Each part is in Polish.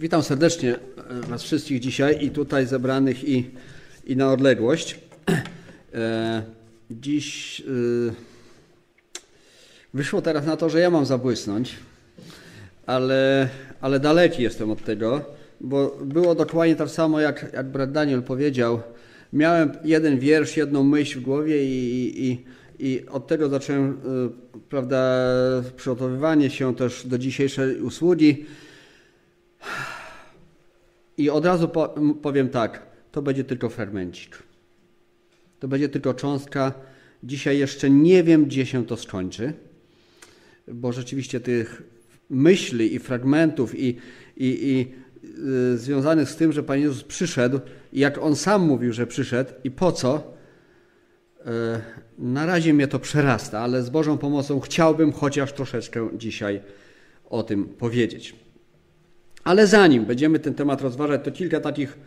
Witam serdecznie e, Was wszystkich dzisiaj i tutaj zebranych i, i na odległość. E, dziś e, wyszło teraz na to, że ja mam zabłysnąć, ale, ale daleki jestem od tego, bo było dokładnie tak samo, jak, jak brat Daniel powiedział. Miałem jeden wiersz, jedną myśl w głowie i, i, i od tego zacząłem prawda, przygotowywanie się też do dzisiejszej usługi. I od razu powiem tak, to będzie tylko fragmencik. To będzie tylko cząstka. Dzisiaj jeszcze nie wiem, gdzie się to skończy, bo rzeczywiście tych myśli i fragmentów i, i, i y, związanych z tym, że Pan Jezus przyszedł i jak On sam mówił, że przyszedł i po co, y, na razie mnie to przerasta, ale z Bożą pomocą chciałbym chociaż troszeczkę dzisiaj o tym powiedzieć. Ale zanim będziemy ten temat rozważać, to kilka takich,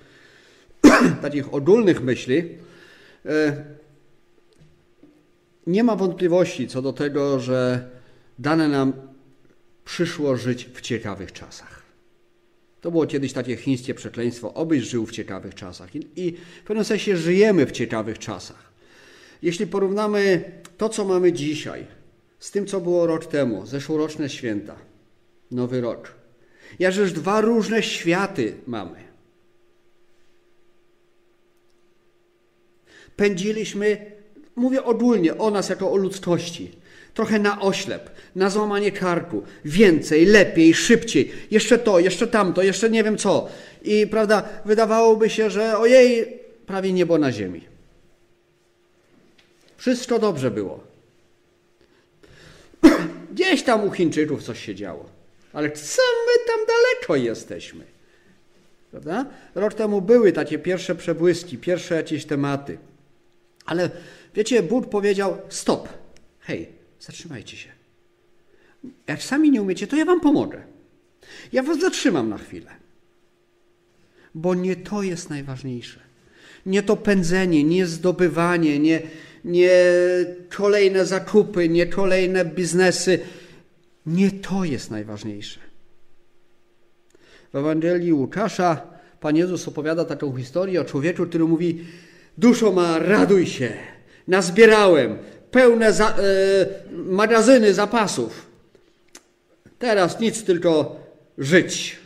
takich ogólnych myśli. E, nie ma wątpliwości co do tego, że dane nam przyszło żyć w ciekawych czasach. To było kiedyś takie chińskie przekleństwo, obyś żył w ciekawych czasach. I, I w pewnym sensie żyjemy w ciekawych czasach. Jeśli porównamy to, co mamy dzisiaj, z tym, co było rok temu, zeszłoroczne święta, nowy rok, Jakżeż dwa różne światy mamy. Pędziliśmy, mówię ogólnie o nas jako o ludzkości, trochę na oślep, na złamanie karku, więcej, lepiej, szybciej, jeszcze to, jeszcze tamto, jeszcze nie wiem co. I prawda, wydawałoby się, że ojej, prawie niebo na ziemi. Wszystko dobrze było. Gdzieś tam u Chińczyków coś się działo. Ale co my tam daleko jesteśmy? Prawda? Rok temu były takie pierwsze przebłyski, pierwsze jakieś tematy. Ale wiecie, Bóg powiedział: stop, hej, zatrzymajcie się. Jak sami nie umiecie, to ja wam pomogę. Ja was zatrzymam na chwilę. Bo nie to jest najważniejsze. Nie to pędzenie, nie zdobywanie, nie, nie kolejne zakupy, nie kolejne biznesy nie to jest najważniejsze. W Ewangelii Łukasza Pan Jezus opowiada taką historię o człowieku, który mówi: Duszo ma, raduj się, nazbierałem pełne za, e, magazyny zapasów. Teraz nic, tylko żyć.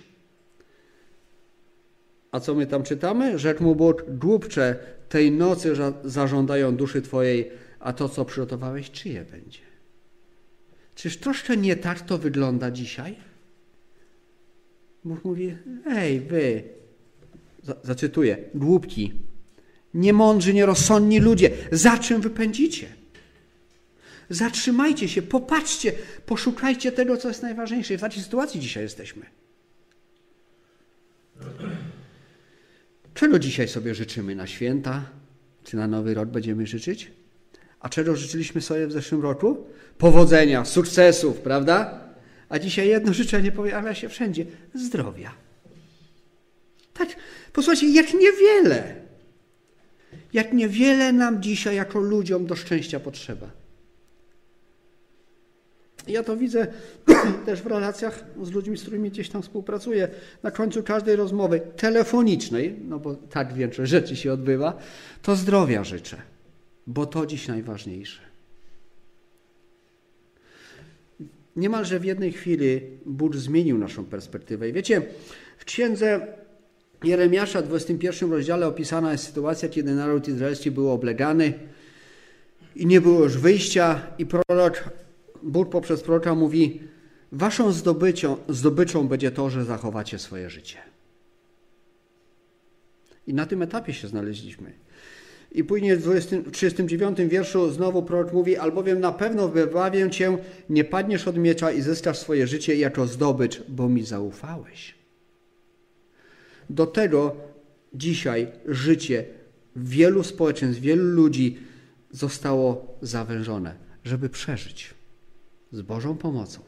A co my tam czytamy? Rzekł mu Bóg, głupcze, tej nocy zażądają duszy Twojej, a to, co przygotowałeś, czyje będzie? Czyż troszkę nie tak to wygląda dzisiaj? Bóg mówi, ej wy, zacytuję, głupki, niemądrzy, nierozsądni ludzie, za czym wypędzicie? Zatrzymajcie się, popatrzcie, poszukajcie tego, co jest najważniejsze. W takiej sytuacji dzisiaj jesteśmy. Czego dzisiaj sobie życzymy na święta? Czy na nowy rok będziemy życzyć? A czego życzyliśmy sobie w zeszłym roku? Powodzenia, sukcesów, prawda? A dzisiaj jedno życzenie pojawia się wszędzie zdrowia. Tak, posłuchajcie, jak niewiele, jak niewiele nam dzisiaj jako ludziom do szczęścia potrzeba. Ja to widzę też w relacjach z ludźmi, z którymi gdzieś tam współpracuję. Na końcu każdej rozmowy telefonicznej, no bo tak większość rzeczy się odbywa, to zdrowia życzę bo to dziś najważniejsze. Niemalże w jednej chwili Bóg zmienił naszą perspektywę. I wiecie, w księdze Jeremiasza, w 21 rozdziale opisana jest sytuacja, kiedy naród izraelski był oblegany i nie było już wyjścia i prorok, Bóg poprzez proroka mówi, waszą zdobyczą, zdobyczą będzie to, że zachowacie swoje życie. I na tym etapie się znaleźliśmy. I później w 20, 39 wierszu znowu prorok mówi, albowiem na pewno wybawię cię, nie padniesz od miecza i zyskasz swoje życie jako zdobycz, bo mi zaufałeś. Do tego dzisiaj życie wielu społeczeństw, wielu ludzi zostało zawężone, żeby przeżyć z Bożą pomocą.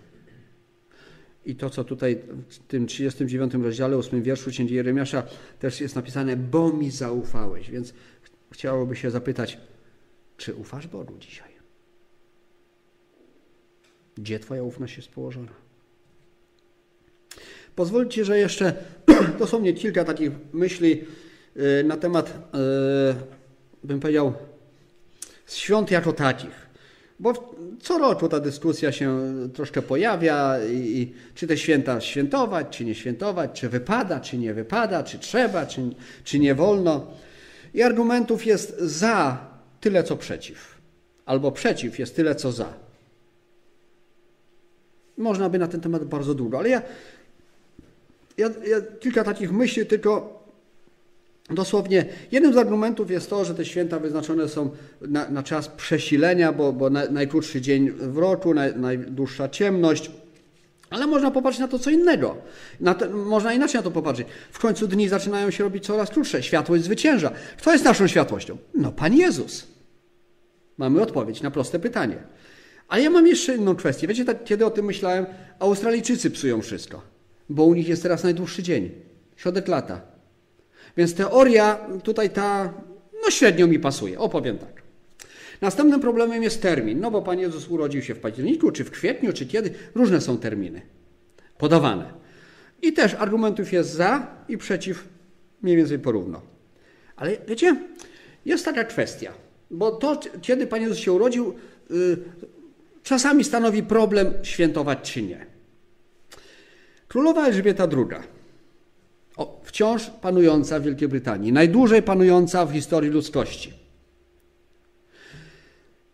I to, co tutaj w tym 39 rozdziale, 8 wierszu księgi Jeremiasza też jest napisane, bo mi zaufałeś. Więc chciałoby się zapytać, czy ufasz Bogu dzisiaj? Gdzie Twoja ufność jest położona? Pozwólcie, że jeszcze dosłownie kilka takich myśli y, na temat, y, bym powiedział, świąt jako takich. Bo co roku ta dyskusja się troszkę pojawia i, i, czy te święta świętować, czy nie świętować, czy wypada, czy nie wypada, czy trzeba, czy, czy nie wolno. I argumentów jest za tyle, co przeciw. Albo przeciw jest tyle, co za. Można by na ten temat bardzo długo, ale ja, ja, ja kilka takich myśli tylko Dosłownie jednym z argumentów jest to, że te święta wyznaczone są na, na czas przesilenia, bo, bo na, najkrótszy dzień w roku, naj, najdłuższa ciemność. Ale można popatrzeć na to co innego. Te, można inaczej na to popatrzeć. W końcu dni zaczynają się robić coraz krótsze. Światłość zwycięża. Kto jest naszą światłością? No Pan Jezus. Mamy odpowiedź na proste pytanie. Ale ja mam jeszcze inną kwestię. Wiecie, tak, kiedy o tym myślałem, Australijczycy psują wszystko, bo u nich jest teraz najdłuższy dzień. Środek lata. Więc teoria tutaj ta, no średnio mi pasuje, opowiem tak. Następnym problemem jest termin, no bo Pan Jezus urodził się w październiku, czy w kwietniu, czy kiedy. Różne są terminy podawane. I też argumentów jest za i przeciw mniej więcej porówno. Ale wiecie, jest taka kwestia, bo to, kiedy Pan Jezus się urodził, yy, czasami stanowi problem świętować czy nie. Królowa Elżbieta II o, wciąż panująca w Wielkiej Brytanii, najdłużej panująca w historii ludzkości.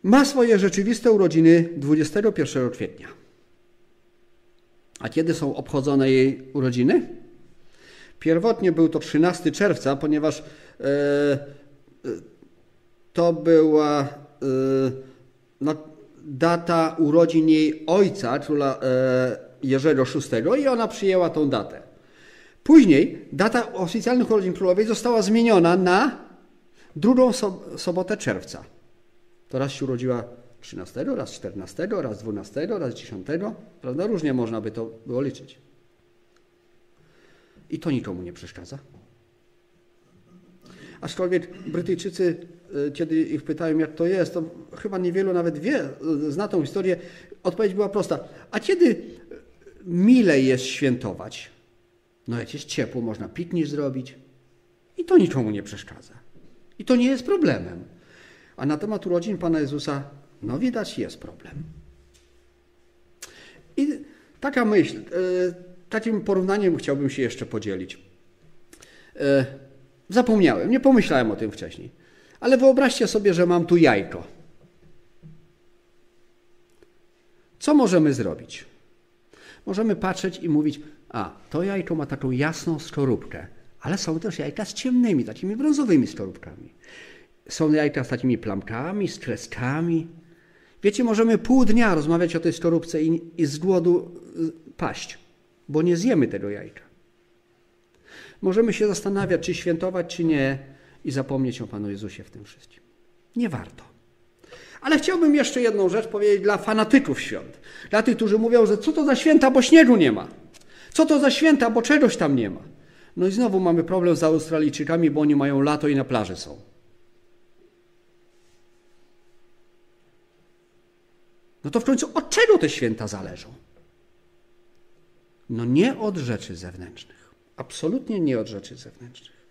Ma swoje rzeczywiste urodziny 21 kwietnia. A kiedy są obchodzone jej urodziny? Pierwotnie był to 13 czerwca, ponieważ e, e, to była e, no, data urodzin jej ojca, króla Jerzego VI i ona przyjęła tą datę. Później data oficjalnych urodzin królowej została zmieniona na drugą sobotę czerwca. To raz się urodziła 13, raz 14, raz 12, raz 10. Prawda? Różnie można by to było liczyć. I to nikomu nie przeszkadza. Aczkolwiek Brytyjczycy, e, kiedy ich pytają, jak to jest, to chyba niewielu nawet wie, e, zna tą historię. Odpowiedź była prosta. A kiedy milej jest świętować? No jak jest ciepło, można piknik zrobić i to nikomu nie przeszkadza. I to nie jest problemem. A na temat urodzin Pana Jezusa, no widać, jest problem. I taka myśl, e, takim porównaniem chciałbym się jeszcze podzielić. E, zapomniałem, nie pomyślałem o tym wcześniej. Ale wyobraźcie sobie, że mam tu jajko. Co możemy zrobić? Możemy patrzeć i mówić, a to jajko ma taką jasną skorupkę, ale są też jajka z ciemnymi, takimi brązowymi skorupkami. Są jajka z takimi plamkami, z kreskami. Wiecie, możemy pół dnia rozmawiać o tej skorupce i, i z głodu y, paść, bo nie zjemy tego jajka. Możemy się zastanawiać, czy świętować, czy nie i zapomnieć o Panu Jezusie w tym wszystkim. Nie warto. Ale chciałbym jeszcze jedną rzecz powiedzieć dla fanatyków świąt. Dla tych, którzy mówią, że co to za święta, bo śniegu nie ma. Co to za święta, bo czegoś tam nie ma. No i znowu mamy problem z Australijczykami, bo oni mają lato i na plaży są. No to w końcu od czego te święta zależą? No nie od rzeczy zewnętrznych. Absolutnie nie od rzeczy zewnętrznych.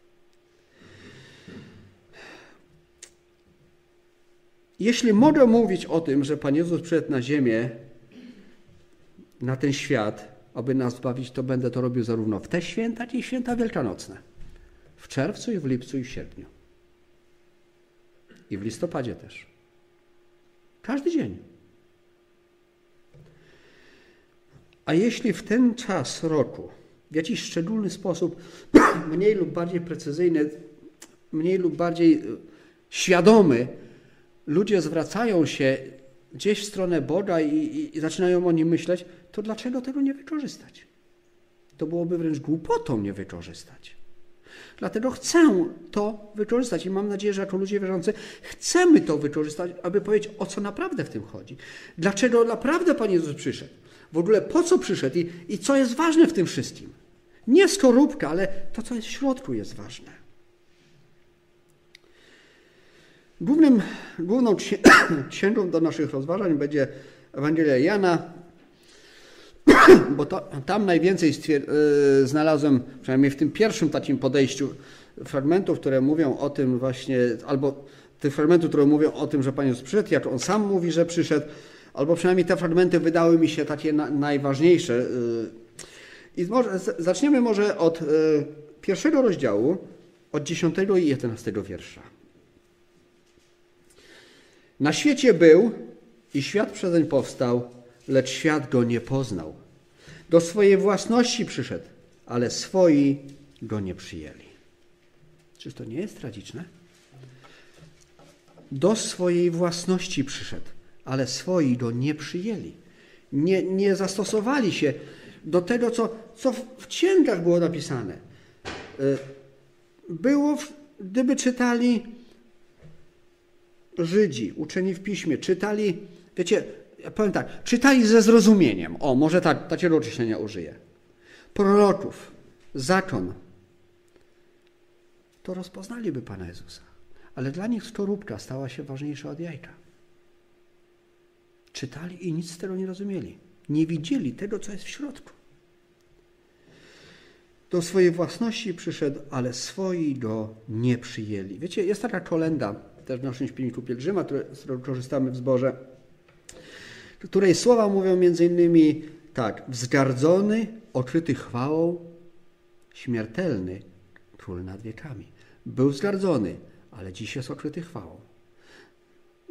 Jeśli mogę mówić o tym, że Pan Jezus przyszedł na ziemię, na ten świat, aby nas zbawić, to będę to robił zarówno w te święta, jak i święta wielkanocne. W czerwcu i w lipcu i w sierpniu. I w listopadzie też. Każdy dzień. A jeśli w ten czas roku, w jakiś szczególny sposób, mniej lub bardziej precyzyjny, mniej lub bardziej e, świadomy, ludzie zwracają się gdzieś w stronę Boga i, i, i zaczynają o nim myśleć, to dlaczego tego nie wykorzystać? To byłoby wręcz głupotą nie wykorzystać. Dlatego chcę to wykorzystać i mam nadzieję, że jako ludzie wierzący chcemy to wykorzystać, aby powiedzieć, o co naprawdę w tym chodzi. Dlaczego naprawdę Pan Jezus przyszedł? W ogóle po co przyszedł i, i co jest ważne w tym wszystkim? Nie skorupka, ale to, co jest w środku, jest ważne. Głównym, główną księgą do naszych rozważań będzie Ewangelia Jana, bo to, tam najwięcej yy, znalazłem, przynajmniej w tym pierwszym takim podejściu, fragmentów, które mówią o tym właśnie, albo tych fragmentów, które mówią o tym, że Pan Jezus przyszedł, jak On sam mówi, że przyszedł, albo przynajmniej te fragmenty wydały mi się takie na, najważniejsze. Yy. I może, zaczniemy może od yy, pierwszego rozdziału, od 10 i 11 wiersza. Na świecie był i świat przezeń powstał, lecz świat go nie poznał. Do swojej własności przyszedł, ale swoi go nie przyjęli. Czyż to nie jest tragiczne? Do swojej własności przyszedł, ale swoi go nie przyjęli. Nie, nie zastosowali się do tego, co, co w księgach było napisane. Y, było, gdyby czytali Żydzi, uczeni w piśmie, czytali, wiecie, ja powiem tak, czytali ze zrozumieniem. O, może tak, takiego określenia użyję. Proroków, zakon, to rozpoznaliby Pana Jezusa. Ale dla nich skorupka stała się ważniejsza od jajka. Czytali i nic z tego nie rozumieli. Nie widzieli tego, co jest w środku. Do swojej własności przyszedł, ale swoi go nie przyjęli. Wiecie, jest taka kolenda też w naszym śpiewniku pielgrzyma, z którego korzystamy w zborze, której słowa mówią między innymi tak, wzgardzony, okryty chwałą, śmiertelny król nad wiekami. Był wzgardzony, ale dziś jest okryty chwałą.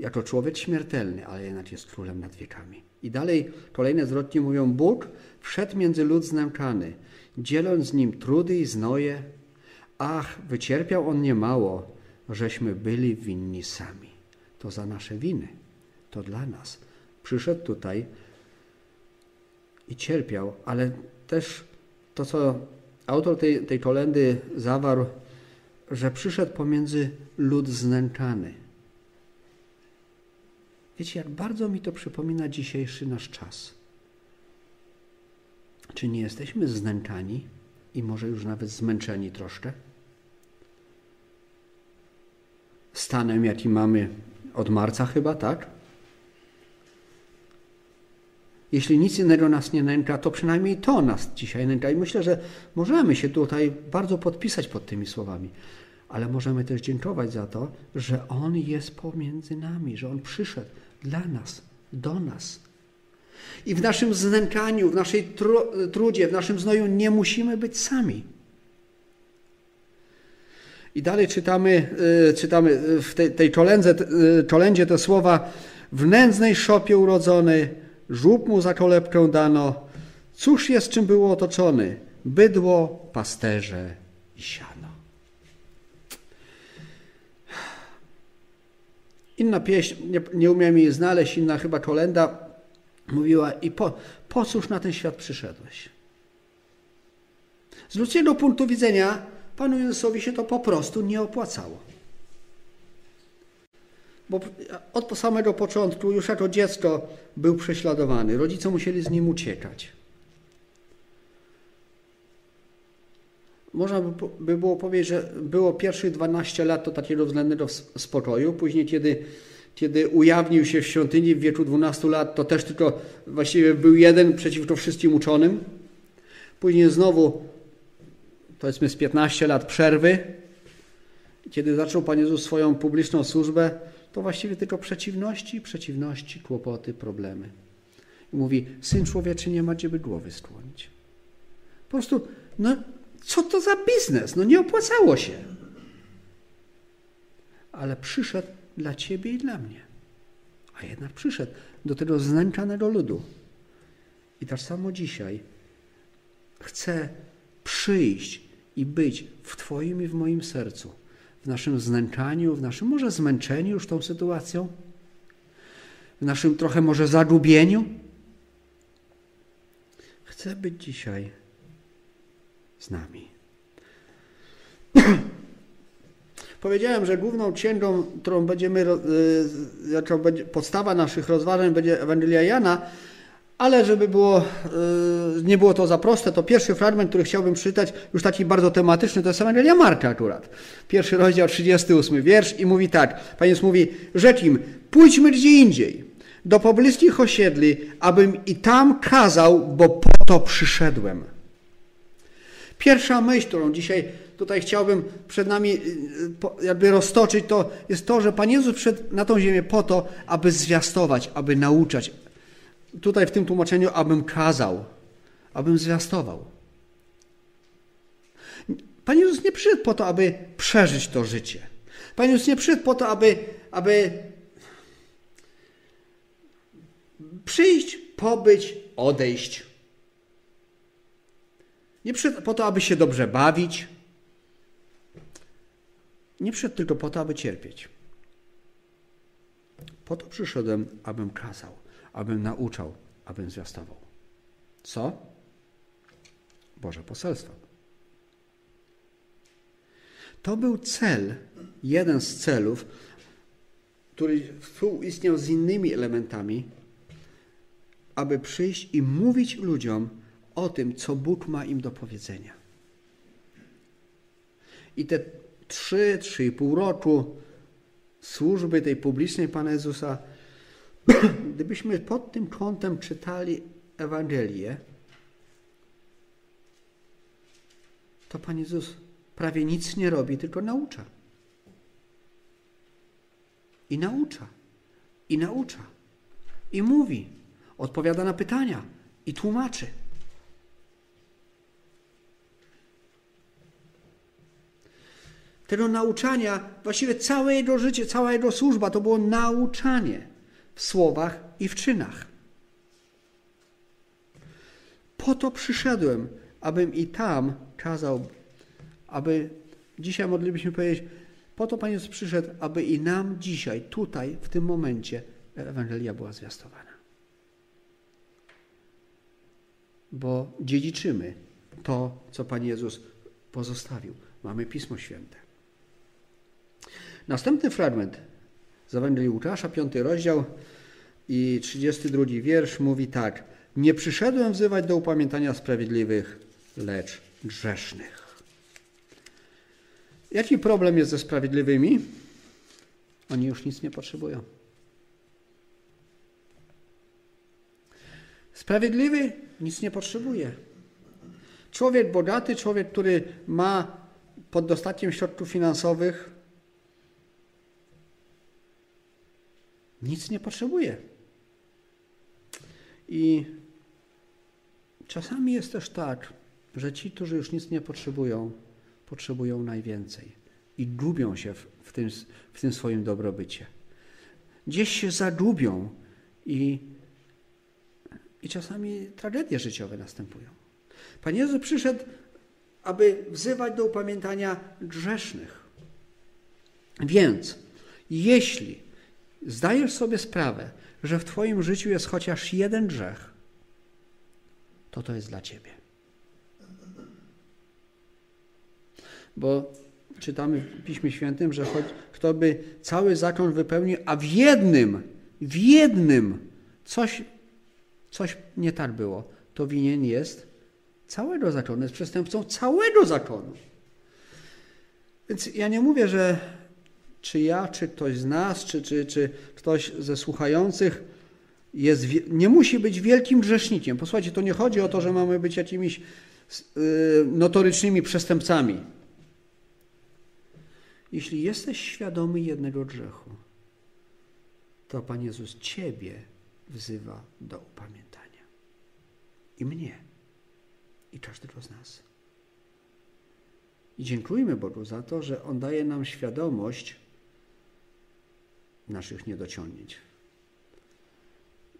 Jako człowiek śmiertelny, ale jednak jest królem nad wiekami. I dalej kolejne zwrotki mówią, Bóg wszedł między lud znękany, dzieląc z nim trudy i znoje. Ach, wycierpiał on niemało, żeśmy byli winni sami. To za nasze winy, to dla nas. Przyszedł tutaj i cierpiał, ale też to, co autor tej, tej kolendy zawarł, że przyszedł pomiędzy lud znękany. Wiecie, jak bardzo mi to przypomina dzisiejszy nasz czas. Czy nie jesteśmy znękani i może już nawet zmęczeni troszkę? Stanem, jaki mamy od marca chyba, tak? Jeśli nic innego nas nie nęka, to przynajmniej to nas dzisiaj nęka. I myślę, że możemy się tutaj bardzo podpisać pod tymi słowami. Ale możemy też dziękować za to, że On jest pomiędzy nami, że On przyszedł dla nas, do nas. I w naszym znękaniu, w naszej trudzie, w naszym znoju nie musimy być sami. I dalej czytamy, y, czytamy w tej, tej czolędze, y, czolędzie te słowa w nędznej szopie urodzony, żób mu za kolebkę dano. Cóż jest, czym było otoczony? Bydło, pasterze i siano. Inna pieśń, nie, nie umiem jej znaleźć, inna chyba kolenda mówiła i po, po cóż na ten świat przyszedłeś? Z ludzkiego punktu widzenia Panu Jezusowi się to po prostu nie opłacało. Bo od samego początku, już jako dziecko, był prześladowany. Rodzice musieli z nim uciekać. Można by było powiedzieć, że było pierwszych 12 lat to takiego względnego spokoju. Później, kiedy, kiedy ujawnił się w świątyni w wieku 12 lat, to też tylko właściwie był jeden przeciwko wszystkim uczonym. Później znowu, powiedzmy z 15 lat przerwy, kiedy zaczął Pan Jezus swoją publiczną służbę, to właściwie tylko przeciwności, przeciwności, kłopoty, problemy. I mówi, Syn Człowieczy nie ma gdzie by głowy skłonić. Po prostu, no co to za biznes? No nie opłacało się. Ale przyszedł dla ciebie i dla mnie. A jednak przyszedł do tego znękanego ludu. I tak samo dzisiaj chce przyjść i być w Twoim i w moim sercu w naszym znękaniu, w naszym może zmęczeniu już tą sytuacją, w naszym trochę może zagubieniu. Chcę być dzisiaj z nami. Powiedziałem, że główną księgą, którą będziemy, jaką będzie podstawa naszych rozważań będzie Ewangelia Jana, ale żeby było, e, nie było to za proste, to pierwszy fragment, który chciałbym przeczytać, już taki bardzo tematyczny, to jest Ewangelia Marka akurat. Pierwszy rozdział, 38 wiersz i mówi tak. Pan Jezus mówi, rzekł im, pójdźmy gdzie indziej. do pobliskich osiedli, abym i tam kazał, bo po to przyszedłem. Pierwsza myśl, którą dzisiaj tutaj chciałbym przed nami y, jakby roztoczyć, to jest to, że Pan Jezus przyszedł na tą ziemię po to, aby zwiastować, aby nauczać. Tutaj w tym tłumaczeniu, abym kazał, abym zwiastował. Pan Jezus nie przyszedł po to, aby przeżyć to życie. Pan Jezus nie przyszedł po to, aby, aby przyjść, pobyć, odejść. Nie przyszedł po to, aby się dobrze bawić. Nie przyszedł tylko po to, aby cierpieć. Po to przyszedłem, abym kazał, abym nauczał, abym zwiastował. Co? Boże poselstwo. To był cel, jeden z celów, który współistniał z innymi elementami, aby przyjść i mówić ludziom o tym, co Bóg ma im do powiedzenia. I te trzy, trzy i pół roku służby tej publicznej Pana Jezusa, gdybyśmy pod tym kątem czytali Ewangelię, to Pan Jezus prawie nic nie robi, tylko naucza. I naucza. I naucza. I mówi. Odpowiada na pytania. I tłumaczy. Tego nauczania, właściwie całe jego życie, cała jego służba to było nauczanie w słowach i w czynach. Po to przyszedłem, abym i tam kazał aby dzisiaj moglibyśmy powiedzieć, po to Pan Jezus przyszedł, aby i nam dzisiaj, tutaj, w tym momencie Ewangelia była zwiastowana. Bo dziedziczymy to, co Pan Jezus pozostawił. Mamy Pismo Święte. Następny fragment z Ewangelii Łukasza, piąty rozdział i 32 wiersz mówi tak. Nie przyszedłem wzywać do upamiętania sprawiedliwych, lecz grzesznych. Jaki problem jest ze sprawiedliwymi? Oni już nic nie potrzebują. Sprawiedliwy nic nie potrzebuje. Człowiek bogaty, człowiek, który ma pod dostatkiem środków finansowych, nic nie potrzebuje. I czasami jest też tak, że ci, którzy już nic nie potrzebują, potrzebują najwięcej i gubią się w, w, tym, w tym swoim dobrobycie. Gdzieś się zagubią i, i czasami tragedie życiowe następują. Pan Jezus przyszedł, aby wzywać do upamiętania grzesznych. Więc, jeśli zdajesz sobie sprawę, że w Twoim życiu jest chociaż jeden grzech, to to jest dla Ciebie. bo czytamy w Piśmie Świętym, że choć kto by cały zakon wypełnił, a w jednym, w jednym coś, coś nie tak było, to winien jest całego zakonu, jest przestępcą całego zakonu. Więc ja nie mówię, że czy ja, czy ktoś z nas, czy, czy, czy ktoś ze słuchających jest, nie musi być wielkim grzesznikiem. Posłuchajcie, to nie chodzi o to, że mamy być jakimiś y, notorycznymi przestępcami. Jeśli jesteś świadomy jednego grzechu, to Pan Jezus Ciebie wzywa do upamiętania. I mnie. I każdego z nas. I dziękujmy Bogu za to, że On daje nam świadomość naszych niedociągnięć.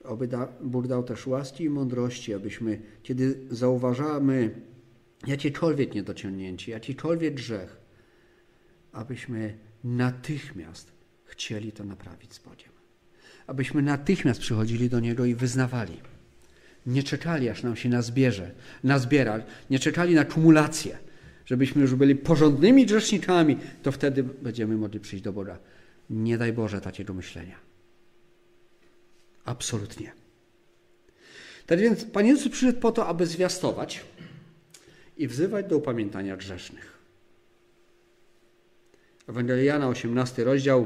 Oby da, Bóg dał też łaski i mądrości, abyśmy, kiedy zauważamy jakiekolwiek niedociągnięcie, jakikolwiek grzech, abyśmy natychmiast chcieli to naprawić z Bogiem. Abyśmy natychmiast przychodzili do Niego i wyznawali. Nie czekali, aż nam się nazbierze, nazbiera, nie czekali na kumulację, żebyśmy już byli porządnymi grzesznikami, to wtedy będziemy mogli przyjść do Boga. Nie daj Boże takiego myślenia. Absolutnie. Tak więc Pan Jezus przyszedł po to, aby zwiastować i wzywać do upamiętania grzesznych. Ewangelia Jana, 18 rozdział.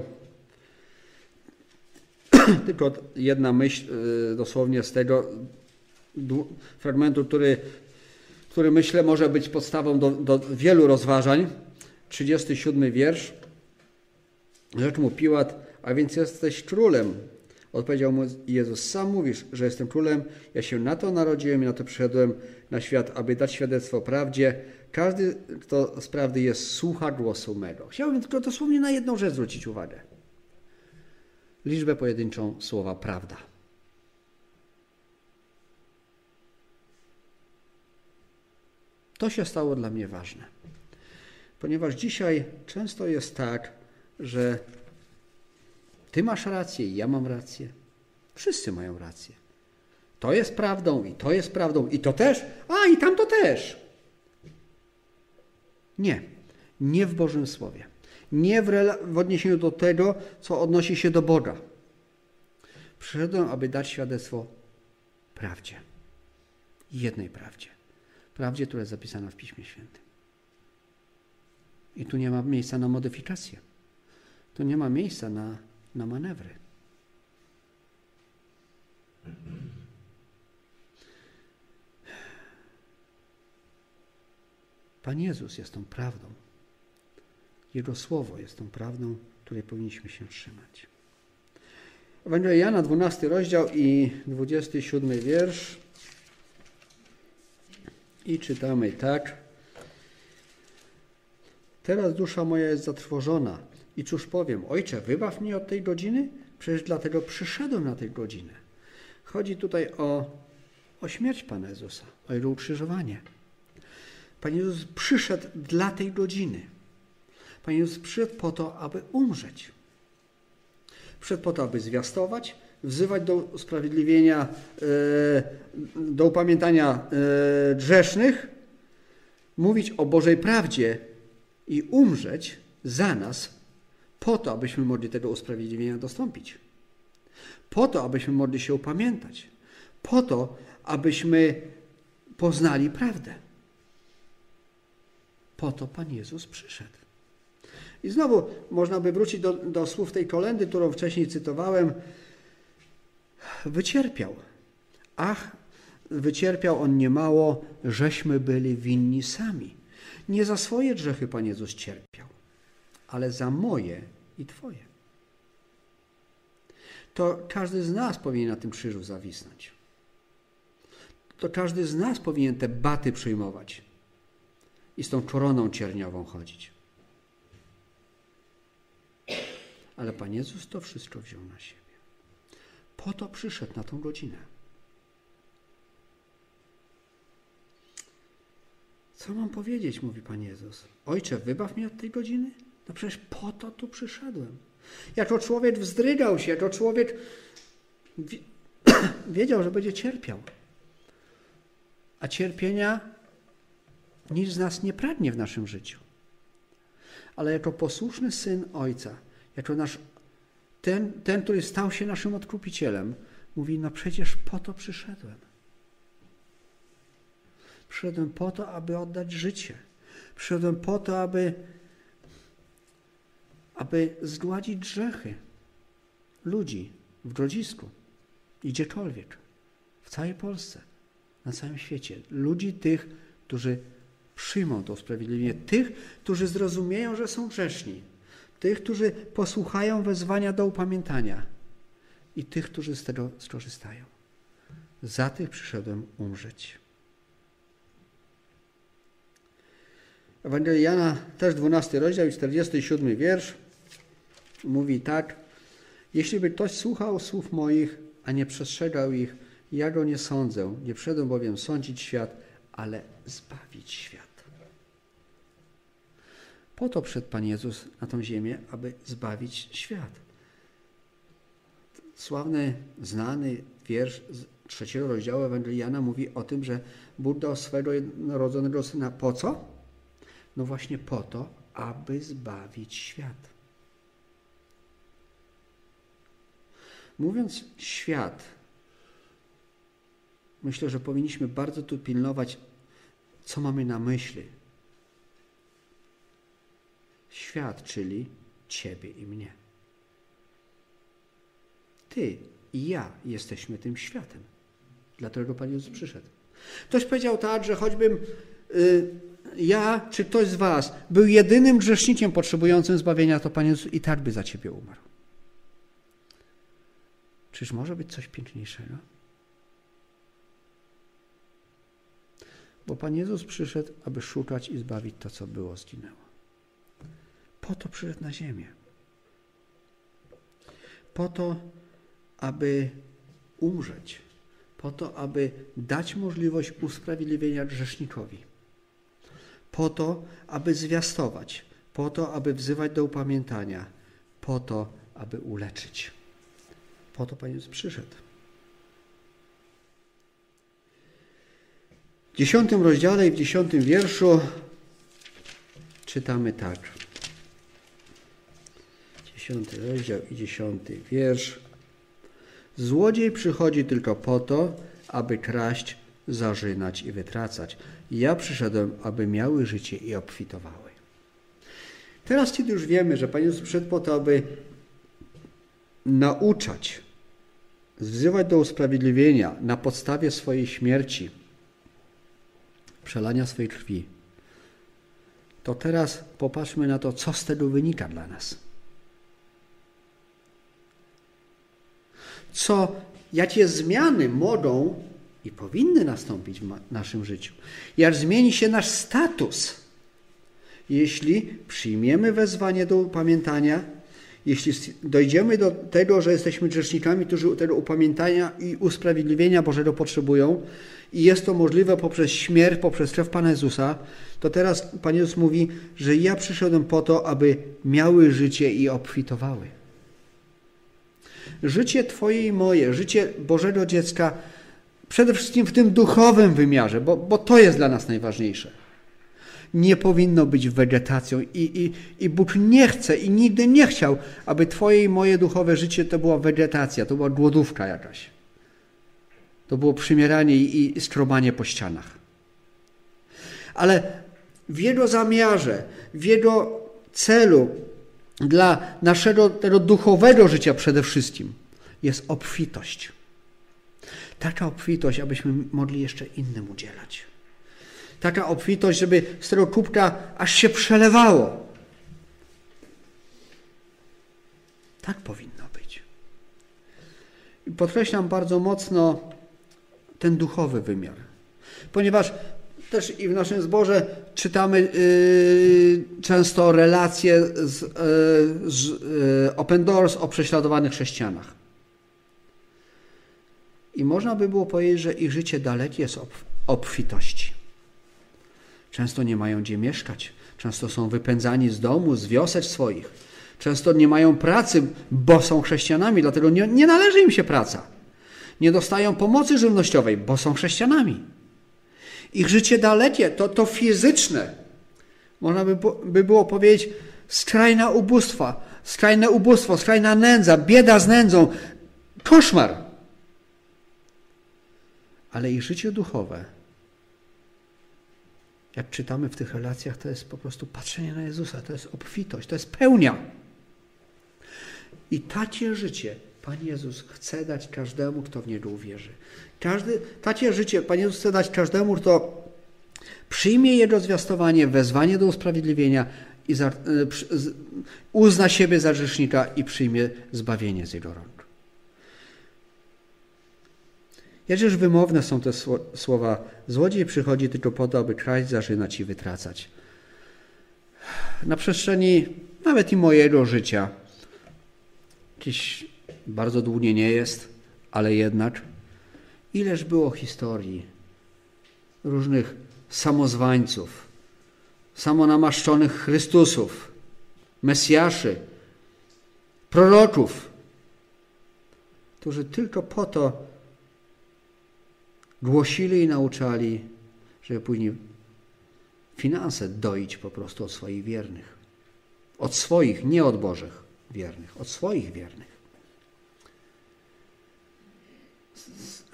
tylko jedna myśl y, dosłownie z tego fragmentu, który, który myślę może być podstawą do, do wielu rozważań. 37 wiersz. Rzecz mu Piłat, a więc jesteś królem. Odpowiedział mu Jezus, sam mówisz, że jestem królem, ja się na to narodziłem i na to przyszedłem na świat, aby dać świadectwo prawdzie. Każdy, kto z prawdy jest, słucha głosu mego. Chciałbym tylko dosłownie na jedną rzecz zwrócić uwagę. Liczbę pojedynczą słowa prawda. To się stało dla mnie ważne, ponieważ dzisiaj często jest tak, że ty masz rację i ja mam rację. Wszyscy mają rację. To jest prawdą i to jest prawdą i to też, a i tamto też. Nie, nie w Bożym Słowie. Nie w, w odniesieniu do tego, co odnosi się do Boga. Przyszedłem, aby dać świadectwo prawdzie. Jednej prawdzie. Prawdzie, która jest zapisana w Piśmie Świętym. I tu nie ma miejsca na modyfikację. Tu nie ma miejsca na, na manewry. Pan Jezus jest tą prawdą. Jego Słowo jest tą prawdą, której powinniśmy się trzymać. Ewangelia Jana, 12 rozdział i 27 wiersz. I czytamy tak. Teraz dusza moja jest zatrwożona. I cóż powiem, ojcze, wybaw mnie od tej godziny? Przecież dlatego przyszedłem na tę godzinę. Chodzi tutaj o, o śmierć Pana Jezusa, o Jego ukrzyżowanie. Pan Jezus przyszedł dla tej godziny. Pan Jezus przyszedł po to, aby umrzeć. Przyszedł po to, aby zwiastować, wzywać do usprawiedliwienia, e, do upamiętania e, grzesznych, mówić o Bożej prawdzie i umrzeć za nas, po to, abyśmy mogli tego usprawiedliwienia dostąpić. Po to, abyśmy mogli się upamiętać. Po to, abyśmy poznali prawdę. Po to Pan Jezus przyszedł. I znowu można by wrócić do, do słów tej kolendy, którą wcześniej cytowałem. Wycierpiał. Ach, wycierpiał on niemało, żeśmy byli winni sami. Nie za swoje grzechy Pan Jezus cierpiał, ale za moje i Twoje. To każdy z nas powinien na tym krzyżu zawisnąć. To każdy z nas powinien te baty przyjmować i z tą koroną cierniową chodzić. Ale Pan Jezus to wszystko wziął na siebie. Po to przyszedł na tą godzinę. Co mam powiedzieć, mówi Pan Jezus. Ojcze, wybaw mnie od tej godziny? No przecież po to tu przyszedłem. Jako człowiek wzdrygał się, jako człowiek wiedział, że będzie cierpiał. A cierpienia nic z nas nie pragnie w naszym życiu. Ale jako posłuszny syn Ojca, jako nasz, ten, ten, który stał się naszym odkupicielem, mówi: No przecież po to przyszedłem. Przyszedłem po to, aby oddać życie. Przyszedłem po to, aby, aby zgładzić grzechy ludzi w grodzisku i gdziekolwiek, w całej Polsce, na całym świecie. Ludzi tych, którzy przyjmą to usprawiedliwienie, tych, którzy zrozumieją, że są grzeszni, tych, którzy posłuchają wezwania do upamiętania i tych, którzy z tego skorzystają. Za tych przyszedłem umrzeć. Ewangelia Jana, też 12 rozdział i 47 wiersz, mówi tak. Jeśli by ktoś słuchał słów moich, a nie przestrzegał ich, ja go nie sądzę. Nie przyszedłem bowiem sądzić świat, ale zbawić świat. Po to przyszedł Pan Jezus na tą ziemię, aby zbawić świat. Sławny, znany wiersz z trzeciego rozdziału Ewangelii Jana mówi o tym, że Bóg dał swego jednorodzonego Syna po co? No właśnie po to, aby zbawić świat. Mówiąc świat, myślę, że powinniśmy bardzo tu pilnować, co mamy na myśli. Świat, czyli Ciebie i mnie. Ty i ja jesteśmy tym światem. Dlatego Pan Jezus przyszedł. Ktoś powiedział tak, że choćbym y, ja czy ktoś z Was był jedynym grzesznikiem potrzebującym zbawienia, to Pan Jezus i tak by za Ciebie umarł. Czyż może być coś piękniejszego? Bo Pan Jezus przyszedł, aby szukać i zbawić to, co było, zginęło. Po to przyszedł na ziemię. Po to, aby umrzeć. Po to, aby dać możliwość usprawiedliwienia grzesznikowi. Po to, aby zwiastować. Po to, aby wzywać do upamiętania. Po to, aby uleczyć. Po to Pan Jezus przyszedł. W dziesiątym rozdziale i w dziesiątym wierszu czytamy tak. Dziesiąty rozdział i dziesiąty wiersz. Złodziej przychodzi tylko po to, aby kraść, zarzynać i wytracać. Ja przyszedłem, aby miały życie i obfitowały. Teraz, kiedy już wiemy, że Pan Jezus przyszedł po to, aby nauczać, wzywać do usprawiedliwienia na podstawie swojej śmierci, przelania swojej krwi, to teraz popatrzmy na to, co z tego wynika dla nas. Co, jakie zmiany mogą i powinny nastąpić w naszym życiu. Jak zmieni się nasz status, jeśli przyjmiemy wezwanie do upamiętania, jeśli dojdziemy do tego, że jesteśmy grzesznikami, którzy tego upamiętania i usprawiedliwienia Bożego potrzebują, i jest to możliwe poprzez śmierć, poprzez krew Pana Jezusa, to teraz Pan Jezus mówi, że ja przyszedłem po to, aby miały życie i obfitowały. Życie Twoje i moje, życie Bożego dziecka, przede wszystkim w tym duchowym wymiarze, bo, bo to jest dla nas najważniejsze. Nie powinno być wegetacją i, i, i Bóg nie chce i nigdy nie chciał, aby Twoje i moje duchowe życie to była wegetacja, to była głodówka jakaś. To było przymieranie i strobanie po ścianach. Ale w jego zamiarze, w jego celu, dla naszego tego duchowego życia przede wszystkim, jest obfitość. Taka obfitość, abyśmy mogli jeszcze innym udzielać. Taka obfitość, żeby z tego kubka aż się przelewało. Tak powinno być. Podkreślam bardzo mocno ten duchowy wymiar. Ponieważ też i w naszym zborze czytamy yy, często relacje z, yy, z yy, Open Doors o prześladowanych chrześcijanach. I można by było powiedzieć, że ich życie dalekie jest obfitości. Często nie mają gdzie mieszkać, często są wypędzani z domu, z wiosek swoich. Często nie mają pracy, bo są chrześcijanami, dlatego nie, nie należy im się praca nie dostają pomocy żywnościowej, bo są chrześcijanami. Ich życie dalekie, to, to fizyczne, można by, by było powiedzieć, skrajna ubóstwa, skrajne ubóstwo, skrajna nędza, bieda z nędzą, koszmar. Ale ich życie duchowe, jak czytamy w tych relacjach, to jest po prostu patrzenie na Jezusa, to jest obfitość, to jest pełnia. I takie życie Pan Jezus chce dać każdemu, kto w Niego uwierzy. Każdy, takie życie Pan Jezus chce dać każdemu, kto przyjmie Jego zwiastowanie, wezwanie do usprawiedliwienia i za, e, uzna siebie za grzesznika i przyjmie zbawienie z Jego rąk. Jakżeż wymowne są te słowa. Złodziej przychodzi tylko po to, aby kraść, zarzynać i wytracać. Na przestrzeni nawet i mojego życia, jakieś bardzo długie nie jest, ale jednak ileż było historii różnych samozwańców, samonamaszczonych Chrystusów, Mesjaszy, proroków, którzy tylko po to głosili i nauczali, żeby później finanse doić po prostu od swoich wiernych. Od swoich, nie od Bożych wiernych, od swoich wiernych.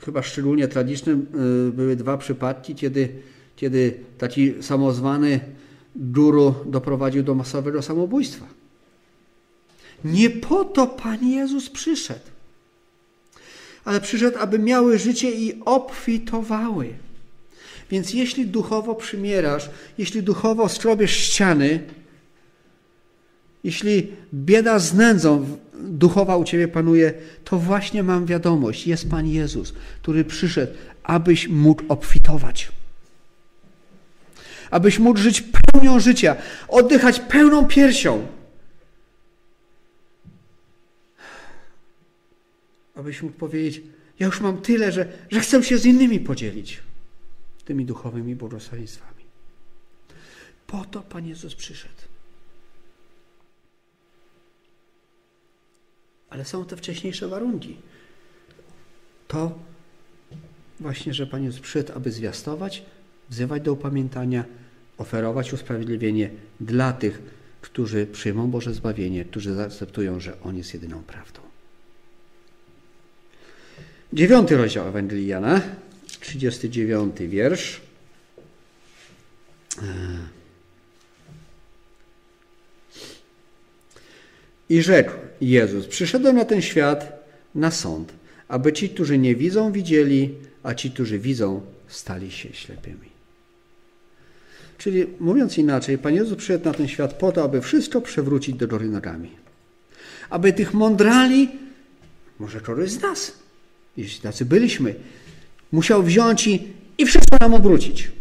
chyba szczególnie tragicznym y, były dwa przypadki, kiedy, kiedy taki samozwany guru doprowadził do masowego samobójstwa. Nie po to Pan Jezus przyszedł. Ale przyszedł, aby miały życie i obfitowały. Więc jeśli duchowo przymierasz, jeśli duchowo strobiesz ściany, jeśli bieda z nędzą duchowa u Ciebie panuje, to właśnie mam wiadomość, jest Pan Jezus, który przyszedł, abyś mógł obfitować. Abyś mógł żyć pełnią życia, oddychać pełną piersią. Abyś mógł powiedzieć, ja już mam tyle, że, że chcę się z innymi podzielić tymi duchowymi błogosławieństwami. Po to Pan Jezus przyszedł. Ale są te wcześniejsze warunki. To właśnie, że Pan Jezus przyszedł, aby zwiastować, wzywać do upamiętania, oferować usprawiedliwienie dla tych, którzy przyjmą Boże zbawienie, którzy zaakceptują, że On jest jedyną prawdą. Dziewiąty rozdział Ewangelii Jana, 39 wiersz. I rzekł Jezus: Przyszedłem na ten świat na sąd, aby ci, którzy nie widzą, widzieli, a ci, którzy widzą, stali się ślepymi. Czyli mówiąc inaczej, Pan Jezus przyszedł na ten świat po to, aby wszystko przewrócić do góry nogami. Aby tych mądrali, może któryś z nas, jeśli tacy byliśmy, musiał wziąć i, i wszystko nam obrócić.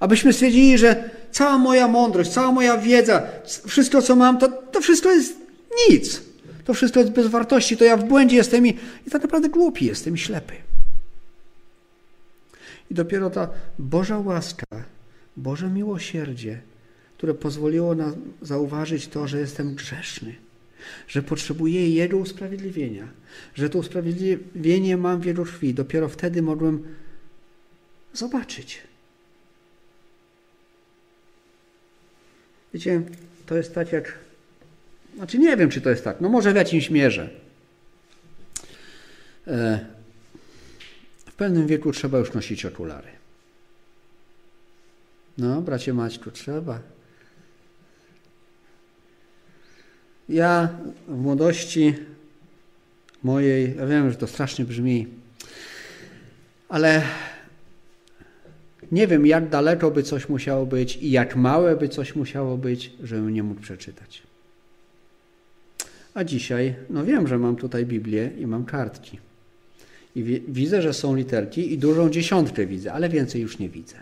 Abyśmy stwierdzili, że cała moja mądrość, cała moja wiedza, wszystko co mam, to, to wszystko jest nic. To wszystko jest bez wartości, to ja w błędzie jestem i, i tak naprawdę głupi jestem ślepy. I dopiero ta Boża łaska, Boże miłosierdzie, które pozwoliło nam zauważyć to, że jestem grzeszny, że potrzebuję Jego usprawiedliwienia, że to usprawiedliwienie mam w Jego krwi. Dopiero wtedy mogłem zobaczyć. Wiecie, to jest tak jak. Znaczy, nie wiem, czy to jest tak. No, może w jakimś mierze. E, w pewnym wieku trzeba już nosić okulary. No, bracie Maćku, trzeba. Ja w młodości mojej, ja wiem, że to strasznie brzmi, ale nie wiem, jak daleko by coś musiało być i jak małe by coś musiało być, żebym nie mógł przeczytać. A dzisiaj, no wiem, że mam tutaj Biblię i mam kartki. I widzę, że są literki i dużą dziesiątkę widzę, ale więcej już nie widzę.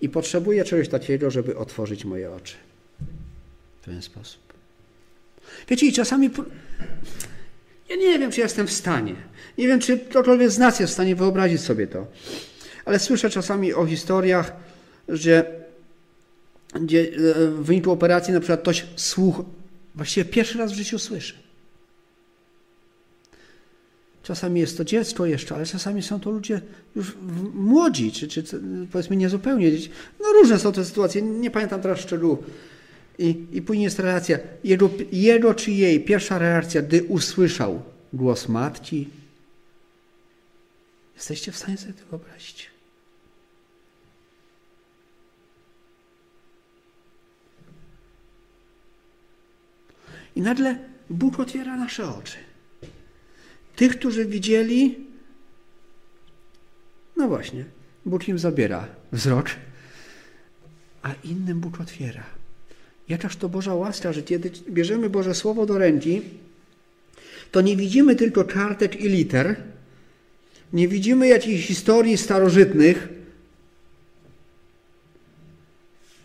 I potrzebuję czegoś takiego, żeby otworzyć moje oczy. W ten sposób. Wiecie, i czasami ja nie wiem, czy jestem w stanie. Nie wiem, czy ktokolwiek z nas jest w stanie wyobrazić sobie to. Ale słyszę czasami o historiach, że gdzie e, w wyniku operacji na przykład ktoś słuch właściwie pierwszy raz w życiu słyszy. Czasami jest to dziecko jeszcze, ale czasami są to ludzie już młodzi, czy, czy powiedzmy niezupełnie dzieci. No różne są te sytuacje, nie pamiętam teraz szczegółów. I, I później jest relacja. Jego, jego czy jej pierwsza reakcja, gdy usłyszał głos matki. Jesteście w stanie sobie to wyobrazić? I nagle Bóg otwiera nasze oczy. Tych, którzy widzieli, no właśnie, Bóg im zabiera wzrok, a innym Bóg otwiera. Jakaż to Boża łaska, że kiedy bierzemy Boże Słowo do ręki, to nie widzimy tylko kartek i liter, nie widzimy jakichś historii starożytnych,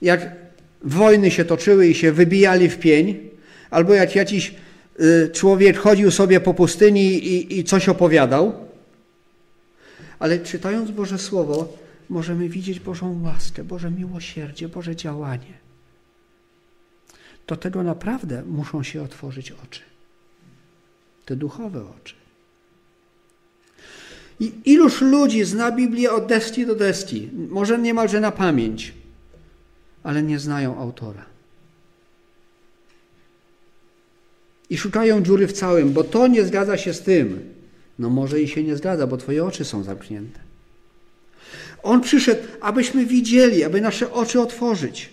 jak wojny się toczyły i się wybijali w pień, albo jak jakiś y, człowiek chodził sobie po pustyni i, i coś opowiadał. Ale czytając Boże Słowo, możemy widzieć Bożą łaskę, Boże miłosierdzie, Boże działanie to tego naprawdę muszą się otworzyć oczy. Te duchowe oczy. I iluż ludzi zna Biblię od deski do deski, może niemalże na pamięć, ale nie znają autora. I szukają dziury w całym, bo to nie zgadza się z tym. No może i się nie zgadza, bo Twoje oczy są zamknięte. On przyszedł, abyśmy widzieli, aby nasze oczy otworzyć.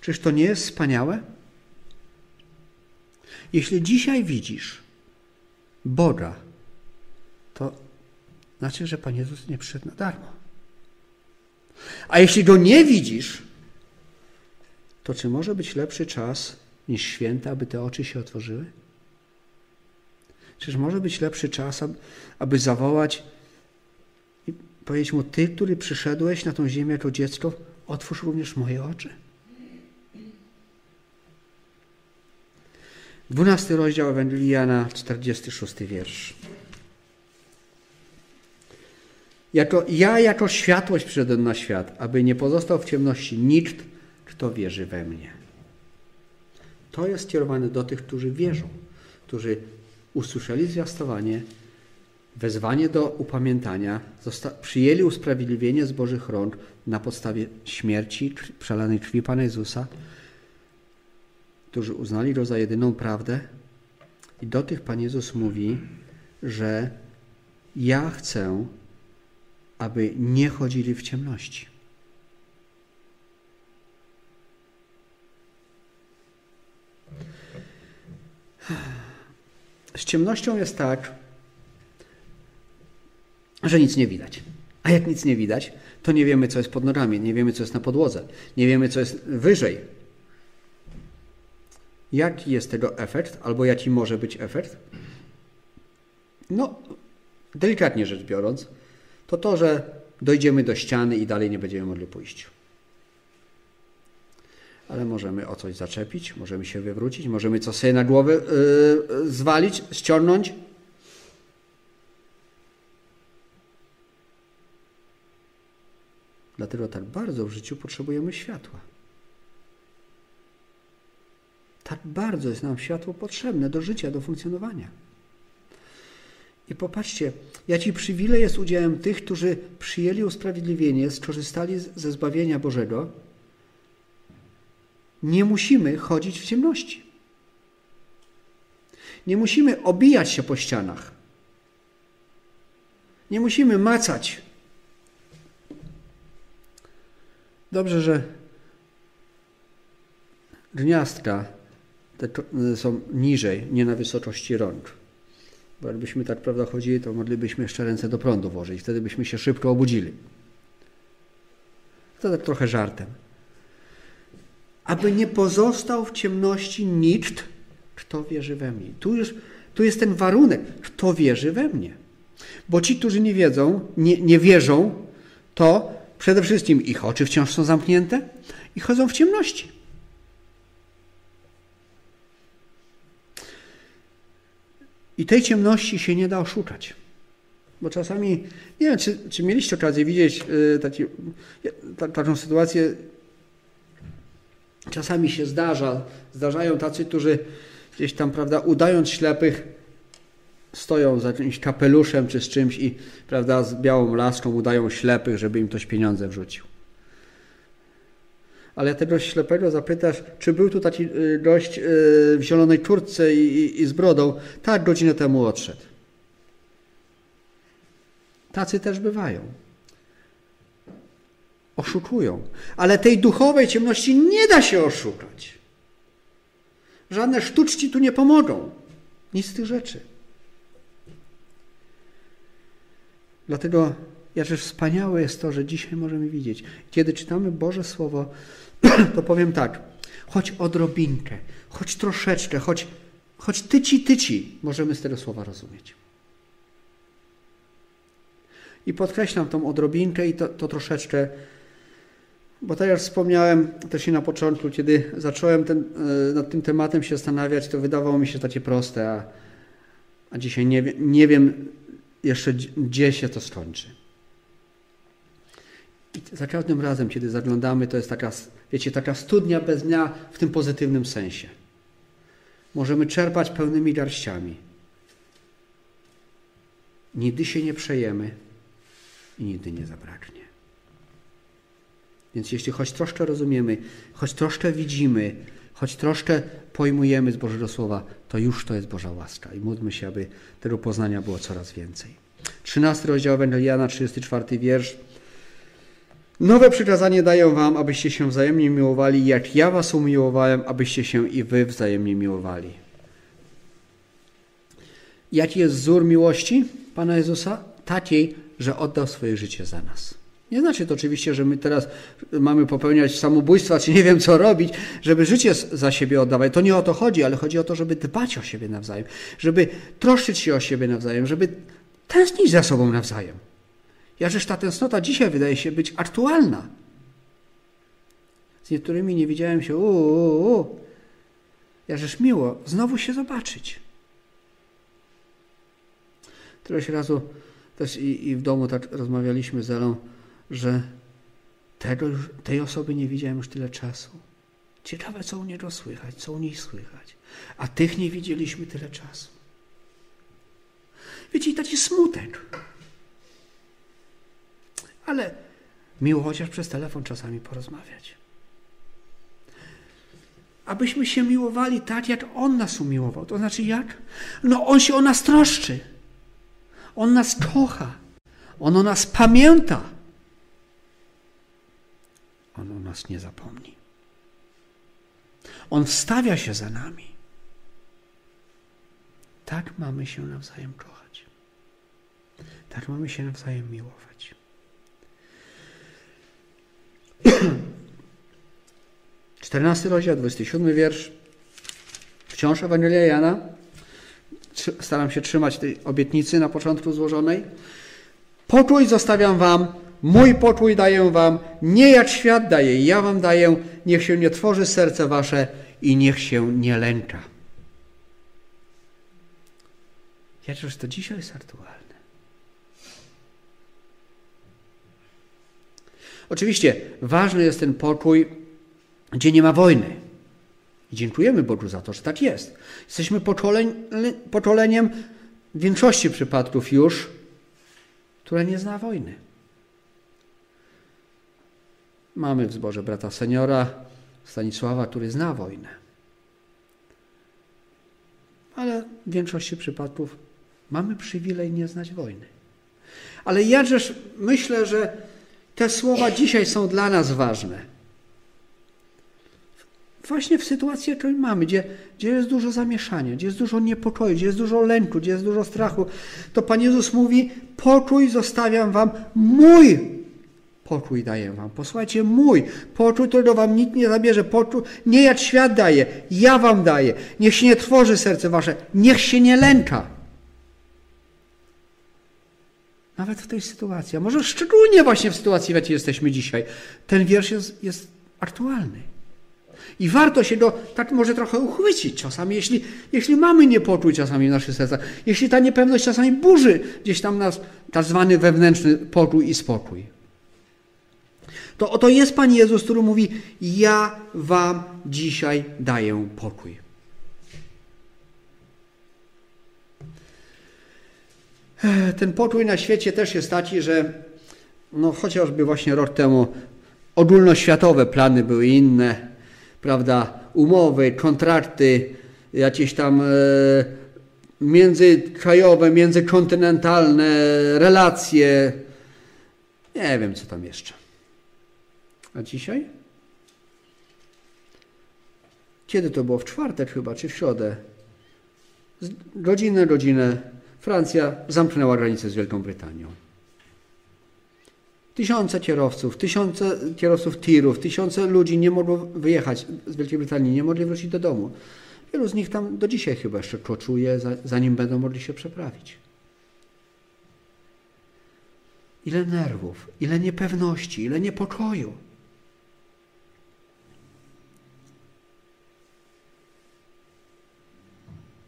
Czyż to nie jest wspaniałe? Jeśli dzisiaj widzisz Boga znaczy, że Pan Jezus nie przyszedł na darmo. A jeśli go nie widzisz, to czy może być lepszy czas niż święta, aby te oczy się otworzyły? Czyż może być lepszy czas, aby zawołać i powiedzieć mu: Ty, który przyszedłeś na tą ziemię jako dziecko, otwórz również moje oczy? Dwunasty rozdział Ewangelii Jana, 46 wiersz. Jako, ja jako światłość przyszedłem na świat, aby nie pozostał w ciemności nikt, kto wierzy we mnie. To jest skierowane do tych, którzy wierzą, którzy usłyszeli zwiastowanie, wezwanie do upamiętania, przyjęli usprawiedliwienie z Bożych rąk na podstawie śmierci, przelanej krwi Pana Jezusa, którzy uznali go za jedyną prawdę. I do tych Pan Jezus mówi, że ja chcę, aby nie chodzili w ciemności. Z ciemnością jest tak, że nic nie widać. A jak nic nie widać, to nie wiemy, co jest pod nogami, nie wiemy, co jest na podłodze, nie wiemy, co jest wyżej. Jaki jest tego efekt, albo jaki może być efekt? No, delikatnie rzecz biorąc, to to, że dojdziemy do ściany i dalej nie będziemy mogli pójść. Ale możemy o coś zaczepić, możemy się wywrócić, możemy coś sobie na głowę yy, zwalić, ściągnąć. Dlatego tak bardzo w życiu potrzebujemy światła. Tak bardzo jest nam światło potrzebne do życia, do funkcjonowania. I popatrzcie, jaki przywilej jest udziałem tych, którzy przyjęli usprawiedliwienie, skorzystali ze zbawienia Bożego. Nie musimy chodzić w ciemności. Nie musimy obijać się po ścianach. Nie musimy macać. Dobrze, że gniazdka te są niżej, nie na wysokości rąk. Bo jakbyśmy tak prawda chodzili, to moglibyśmy jeszcze ręce do prądu włożyć. Wtedy byśmy się szybko obudzili. To tak trochę żartem. Aby nie pozostał w ciemności nikt, kto wierzy we mnie. Tu, już, tu jest ten warunek, kto wierzy we mnie. Bo ci, którzy nie wiedzą, nie, nie wierzą, to przede wszystkim ich oczy wciąż są zamknięte i chodzą w ciemności. I tej ciemności się nie da oszukać. Bo czasami, nie wiem, czy, czy mieliście okazję widzieć y, taki, taką sytuację, czasami się zdarza, zdarzają tacy, którzy gdzieś tam, prawda, udając ślepych, stoją za jakimś kapeluszem czy z czymś i, prawda, z białą laską udają ślepych, żeby im ktoś pieniądze wrzucił ale tego ślepego zapytasz, czy był tu taki y, gość y, w zielonej kurtce i, i, i z brodą. Tak, godzinę temu odszedł. Tacy też bywają. Oszukują. Ale tej duchowej ciemności nie da się oszukać. Żadne sztuczki tu nie pomogą. Nic z tych rzeczy. Dlatego jakże wspaniałe jest to, że dzisiaj możemy widzieć, kiedy czytamy Boże Słowo, to powiem tak, choć odrobinkę, choć troszeczkę, choć, choć tyci, tyci, możemy z tego słowa rozumieć. I podkreślam tą odrobinkę i to, to troszeczkę, bo tak jak wspomniałem też i na początku, kiedy zacząłem ten, e, nad tym tematem się zastanawiać, to wydawało mi się takie proste, a, a dzisiaj nie, nie wiem jeszcze, gdzie się to skończy. Za każdym razem, kiedy zaglądamy, to jest taka, wiecie, taka studnia bez dnia w tym pozytywnym sensie. Możemy czerpać pełnymi garściami. Nigdy się nie przejemy i nigdy nie zabraknie. Więc jeśli choć troszkę rozumiemy, choć troszkę widzimy, choć troszkę pojmujemy z Bożego Słowa, to już to jest Boża łaska. I módlmy się, aby tego poznania było coraz więcej. 13 rozdział Ewangelii Jana, 34 wiersz. Nowe przykazanie daję wam, abyście się wzajemnie miłowali, jak ja was umiłowałem, abyście się i wy wzajemnie miłowali. Jaki jest wzór miłości Pana Jezusa? Takiej, że oddał swoje życie za nas. Nie znaczy to oczywiście, że my teraz mamy popełniać samobójstwa, czy nie wiem co robić, żeby życie za siebie oddawać. To nie o to chodzi, ale chodzi o to, żeby dbać o siebie nawzajem, żeby troszczyć się o siebie nawzajem, żeby tęsknić za sobą nawzajem. Jakżeż ta tęsknota dzisiaj wydaje się być aktualna. Z niektórymi nie widziałem się, uuu, jakżeż miło znowu się zobaczyć. Któregoś razu też i, i w domu tak rozmawialiśmy z Elą, że tego, tej osoby nie widziałem już tyle czasu. Ciekawe, co u niego słychać, co u niej słychać. A tych nie widzieliśmy tyle czasu. Wiecie, taki smutek. Ale miło chociaż przez telefon czasami porozmawiać. Abyśmy się miłowali tak, jak On nas umiłował. To znaczy jak? No On się o nas troszczy. On nas kocha. On o nas pamięta. On o nas nie zapomni. On wstawia się za nami. Tak mamy się nawzajem kochać. Tak mamy się nawzajem miłować. Czternasty rozdział, 27 wiersz. Wciąż Ewangelia Jana. Staram się trzymać tej obietnicy na początku złożonej. Pokój zostawiam wam, Mój pokój daję wam, nie jak świat daje, ja wam daję, niech się nie tworzy serce wasze i niech się nie lęka. Jakżeż to dzisiaj jest aktualne. Oczywiście ważny jest ten pokój, gdzie nie ma wojny. I dziękujemy Bogu za to, że tak jest. Jesteśmy pokoleniem w większości przypadków już, które nie zna wojny. Mamy w zborze brata seniora Stanisława, który zna wojnę. Ale w większości przypadków mamy przywilej nie znać wojny. Ale jakżeż myślę, że te słowa dzisiaj są dla nas ważne. Właśnie w sytuacji, którą mamy, gdzie, gdzie jest dużo zamieszania, gdzie jest dużo niepokoju, gdzie jest dużo lęku, gdzie jest dużo strachu, to Pan Jezus mówi: Pokój zostawiam Wam, mój Pokój daję wam. Posłuchajcie mój. Pokój, którego wam nikt nie zabierze. Pokój, nie jak świat daje. Ja wam daję. Niech się nie tworzy serce wasze. Niech się nie lęka. Nawet w tej sytuacji, a może szczególnie właśnie w sytuacji, w jakiej jesteśmy dzisiaj, ten wiersz jest, jest aktualny. I warto się go tak może trochę uchwycić czasami, jeśli, jeśli mamy niepokój czasami w naszych sercach, jeśli ta niepewność czasami burzy gdzieś tam nas tak zwany wewnętrzny pokój i spokój. To oto jest Pan Jezus, który mówi: Ja Wam dzisiaj daję pokój. Ten pokój na świecie też jest taki, że no chociażby właśnie rok temu ogólnoświatowe plany były inne, prawda? Umowy, kontrakty, jakieś tam e, międzykrajowe, międzykontynentalne relacje. Nie wiem, co tam jeszcze. A dzisiaj? Kiedy to było? W czwartek chyba, czy w środę? Godzinę, godzinę Francja zamknęła granicę z Wielką Brytanią. Tysiące kierowców, tysiące kierowców tirów, tysiące ludzi nie mogło wyjechać z Wielkiej Brytanii, nie mogli wrócić do domu. Wielu z nich tam do dzisiaj chyba jeszcze koczuje, zanim będą mogli się przeprawić. Ile nerwów, ile niepewności, ile niepokoju.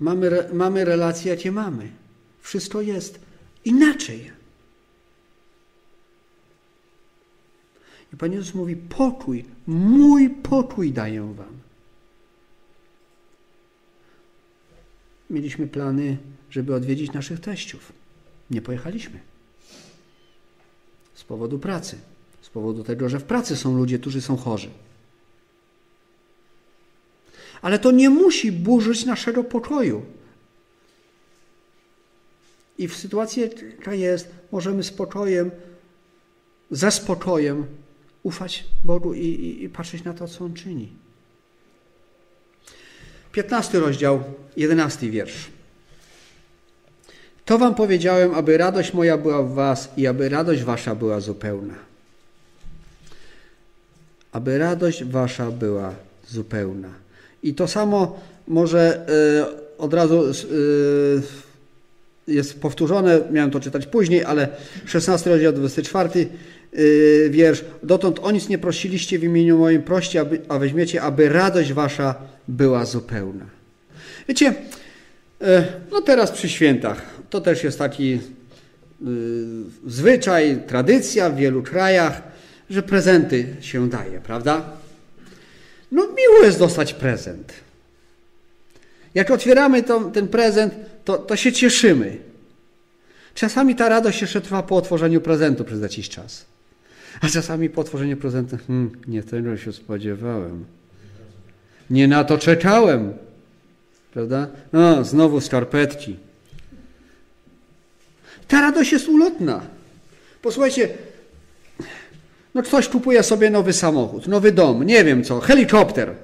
Mamy, mamy relacje, jakie mamy. Wszystko jest inaczej. I Pan Jezus mówi: pokój, mój pokój daję wam. Mieliśmy plany, żeby odwiedzić naszych teściów. Nie pojechaliśmy. Z powodu pracy. Z powodu tego, że w pracy są ludzie, którzy są chorzy. Ale to nie musi burzyć naszego pokoju. I w sytuacji, jaka jest, możemy spokojem, ze spokojem ufać Bogu i, i, i patrzeć na to, co On czyni. 15 rozdział, 11 wiersz. To wam powiedziałem, aby radość moja była w was i aby radość wasza była zupełna. Aby radość wasza była zupełna. I to samo może y, od razu y, jest powtórzone, miałem to czytać później, ale 16 rozdział 24 y, wiersz. Dotąd o nic nie prosiliście w imieniu moim, proście, aby, a weźmiecie, aby radość wasza była zupełna. Wiecie, no teraz przy świętach, to też jest taki zwyczaj, tradycja w wielu krajach, że prezenty się daje, prawda? No miło jest dostać prezent. Jak otwieramy to, ten prezent, to, to się cieszymy. Czasami ta radość jeszcze trwa po otworzeniu prezentu przez jakiś czas. A czasami po otworzeniu prezentu, hmm, nie tego się spodziewałem. Nie na to czekałem. Prawda? No, znowu skarpetki. Ta radość jest ulotna. Posłuchajcie, no ktoś kupuje sobie nowy samochód, nowy dom, nie wiem co, helikopter.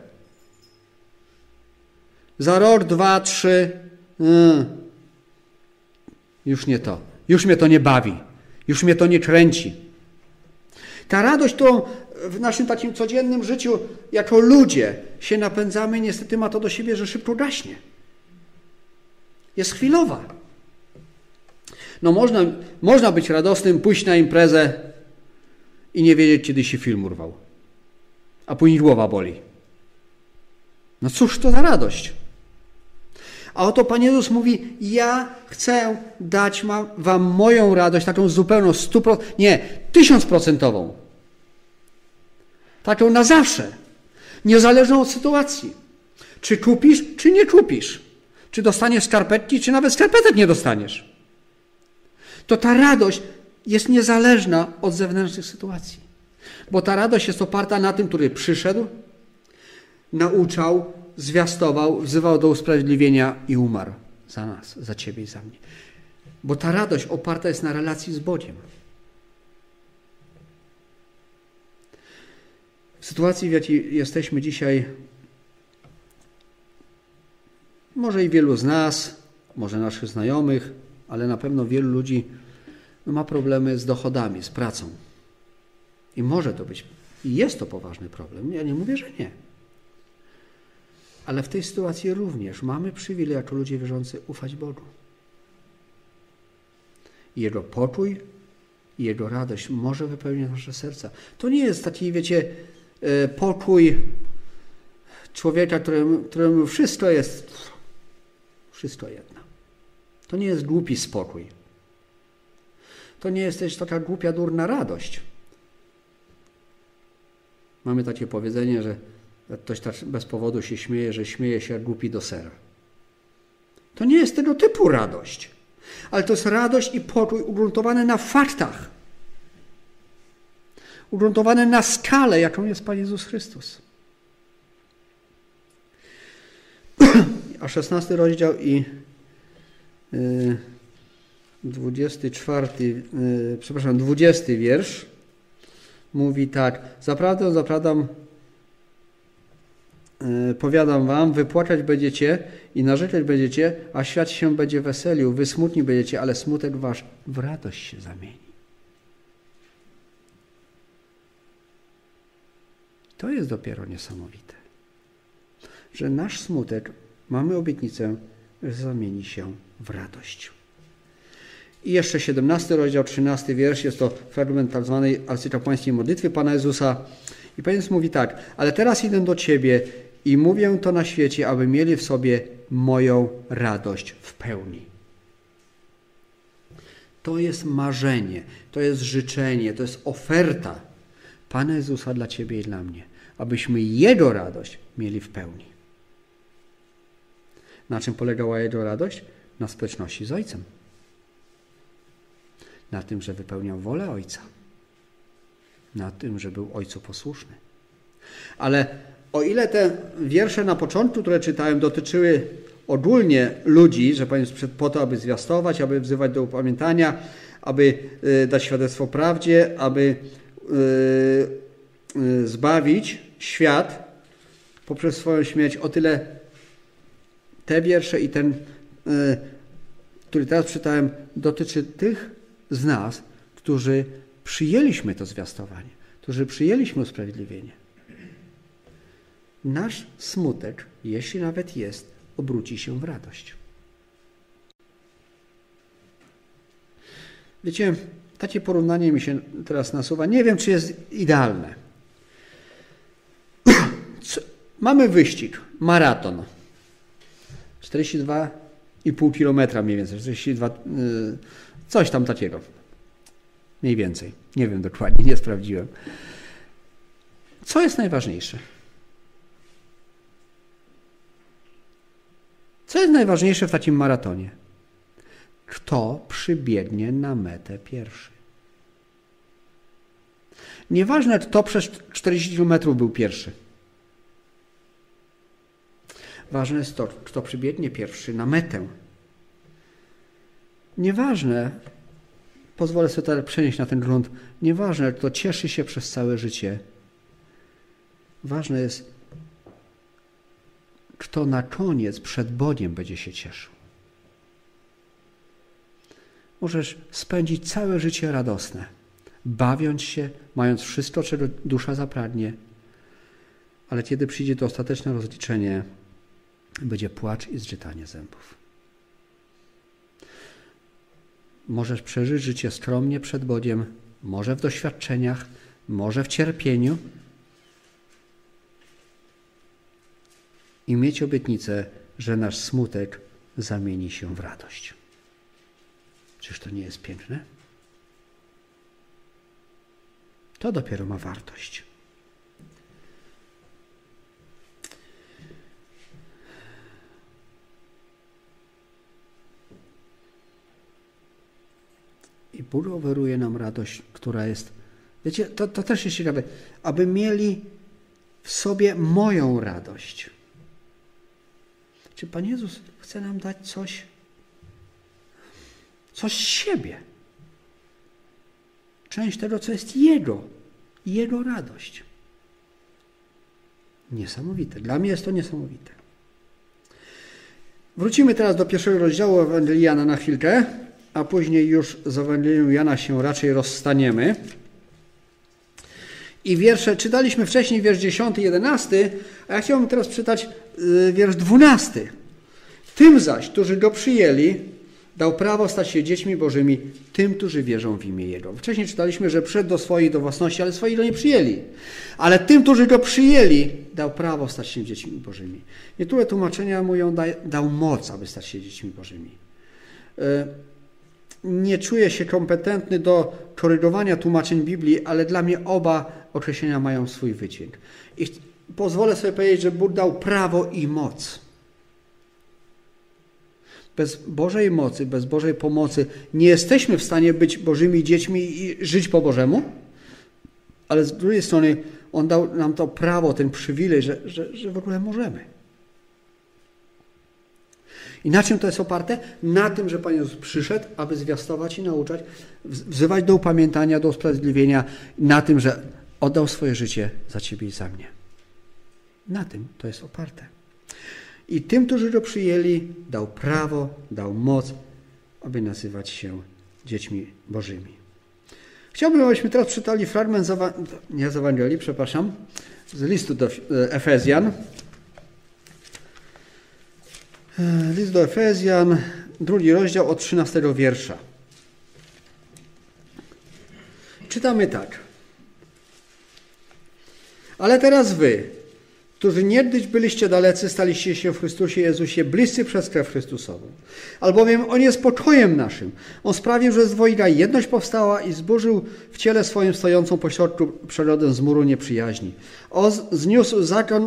Za rok, dwa, trzy, yy, już nie to. Już mnie to nie bawi. Już mnie to nie kręci. Ta radość, którą w naszym takim codziennym życiu jako ludzie się napędzamy, niestety ma to do siebie, że szybko gaśnie. Jest chwilowa. No można, można być radosnym, pójść na imprezę i nie wiedzieć, kiedy się film urwał. A później głowa boli. No cóż to za radość? A oto Pan Jezus mówi: Ja chcę dać Wam moją radość, taką zupełną, stu nie, tysiącprocentową. Taką na zawsze, niezależną od sytuacji. Czy kupisz, czy nie kupisz. Czy dostaniesz skarpetki, czy nawet skarpetek nie dostaniesz. To ta radość jest niezależna od zewnętrznych sytuacji. Bo ta radość jest oparta na tym, który przyszedł, nauczał, zwiastował, wzywał do usprawiedliwienia i umarł za nas, za ciebie i za mnie. Bo ta radość oparta jest na relacji z Bogiem. W sytuacji, w jakiej jesteśmy dzisiaj, może i wielu z nas, może naszych znajomych, ale na pewno wielu ludzi no, ma problemy z dochodami, z pracą. I może to być, i jest to poważny problem. Ja nie mówię, że nie. Ale w tej sytuacji również mamy przywilej jako ludzie wierzący ufać Bogu. Jego pokój i Jego radość może wypełnić nasze serca. To nie jest taki, wiecie, e, pokój człowieka, któremu, któremu wszystko jest wszystko jedno. To nie jest głupi spokój. To nie jest też taka głupia, durna radość. Mamy takie powiedzenie, że Ktoś tak bez powodu się śmieje, że śmieje się jak głupi do sera. To nie jest tego typu radość, ale to jest radość i pokój ugruntowane na faktach. Ugruntowane na skalę, jaką jest Pan Jezus Chrystus. A 16 rozdział i 24, y, przepraszam, 20 wiersz mówi tak. Zaprawdę, zaprawdę powiadam wam, wypłakać będziecie i narzekać będziecie, a świat się będzie weselił, wy smutni będziecie, ale smutek wasz w radość się zamieni. To jest dopiero niesamowite, że nasz smutek, mamy obietnicę, zamieni się w radość. I jeszcze 17 rozdział, 13 wiersz, jest to fragment tak zwanej arcykapłańskiej modlitwy Pana Jezusa. I Pan Jezus mówi tak, ale teraz idę do Ciebie i mówię to na świecie, aby mieli w sobie moją radość w pełni. To jest marzenie, to jest życzenie, to jest oferta Pana Jezusa dla Ciebie i dla mnie, abyśmy Jego radość mieli w pełni. Na czym polegała Jego radość? Na sprzeczności z Ojcem. Na tym, że wypełniał wolę Ojca. Na tym, że był Ojcu posłuszny. Ale o ile te wiersze na początku, które czytałem, dotyczyły ogólnie ludzi, że Pan jest po to, aby zwiastować, aby wzywać do upamiętania, aby y, dać świadectwo prawdzie, aby y, y, zbawić świat poprzez swoją śmierć, o tyle te wiersze i ten który teraz czytałem, dotyczy tych z nas, którzy przyjęliśmy to zwiastowanie, którzy przyjęliśmy usprawiedliwienie. Nasz smutek, jeśli nawet jest, obróci się w radość. Wiecie, takie porównanie mi się teraz nasuwa. Nie wiem, czy jest idealne. Mamy wyścig, maraton. 42,5 kilometra mniej więcej, 42, y, coś tam takiego. Mniej więcej. Nie wiem dokładnie, nie sprawdziłem. Co jest najważniejsze? Co jest najważniejsze w takim maratonie? Kto przybiegnie na metę pierwszy? Nieważne, kto przez 40 km był pierwszy. Ważne jest to, kto przybiegnie pierwszy na metę. Nieważne, pozwolę sobie teraz przenieść na ten grunt, nieważne, kto cieszy się przez całe życie. Ważne jest, kto na koniec przed Bogiem będzie się cieszył. Możesz spędzić całe życie radosne, bawiąc się, mając wszystko, czego dusza zapragnie, ale kiedy przyjdzie to ostateczne rozliczenie, będzie płacz i zżytanie zębów. Możesz przeżyć życie skromnie przed Bogiem, może w doświadczeniach, może w cierpieniu i mieć obietnicę, że nasz smutek zamieni się w radość. Czyż to nie jest piękne? To dopiero ma wartość. I Bóg oferuje nam radość, która jest. Wiecie, to, to też jest ciekawe, aby mieli w sobie moją radość. Czy Pan Jezus chce nam dać coś, coś z siebie? Część tego, co jest Jego, Jego radość. Niesamowite. Dla mnie jest to niesamowite. Wrócimy teraz do pierwszego rozdziału Ewangelii Jana na chwilkę a później już z Ewangelią Jana się raczej rozstaniemy. I wiersze, czytaliśmy wcześniej wiersz 10, 11, a ja chciałbym teraz czytać wiersz 12. Tym zaś, którzy go przyjęli, dał prawo stać się dziećmi Bożymi tym, którzy wierzą w imię Jego. Wcześniej czytaliśmy, że przyszedł do swojej, do własności, ale swoi go nie przyjęli. Ale tym, którzy go przyjęli, dał prawo stać się dziećmi Bożymi. Niektóre tłumaczenia mówią, dał moc, aby stać się dziećmi Bożymi. Y, nie czuję się kompetentny do korygowania tłumaczeń Biblii, ale dla mnie oba określenia mają swój wydźwięk. I pozwolę sobie powiedzieć, że Bóg dał prawo i moc. Bez Bożej mocy, bez Bożej pomocy nie jesteśmy w stanie być Bożymi dziećmi i żyć po Bożemu, ale z drugiej strony On dał nam to prawo, ten przywilej, że, że, że w ogóle możemy. I na czym to jest oparte? Na tym, że Pan Jezus przyszedł, aby zwiastować i nauczać, wzywać do upamiętania, do usprawiedliwienia, na tym, że oddał swoje życie za Ciebie i za mnie. Na tym to jest oparte. I tym, którzy go przyjęli, dał prawo, dał moc, aby nazywać się dziećmi Bożymi. Chciałbym, abyśmy teraz czytali fragment z, nie z Ewangelii, przepraszam, z listu do Efezjan, E, list do Efezjan, drugi rozdział od 13 wiersza. Czytamy tak. Ale teraz wy, którzy niegdyś byliście dalecy, staliście się w Chrystusie Jezusie bliscy przez krew Chrystusową. Albowiem On jest pokojem naszym. On sprawił, że z dwojga jedność powstała i zburzył w ciele swoim stojącą pośrodku przyrodę z muru nieprzyjaźni. On zniósł zakon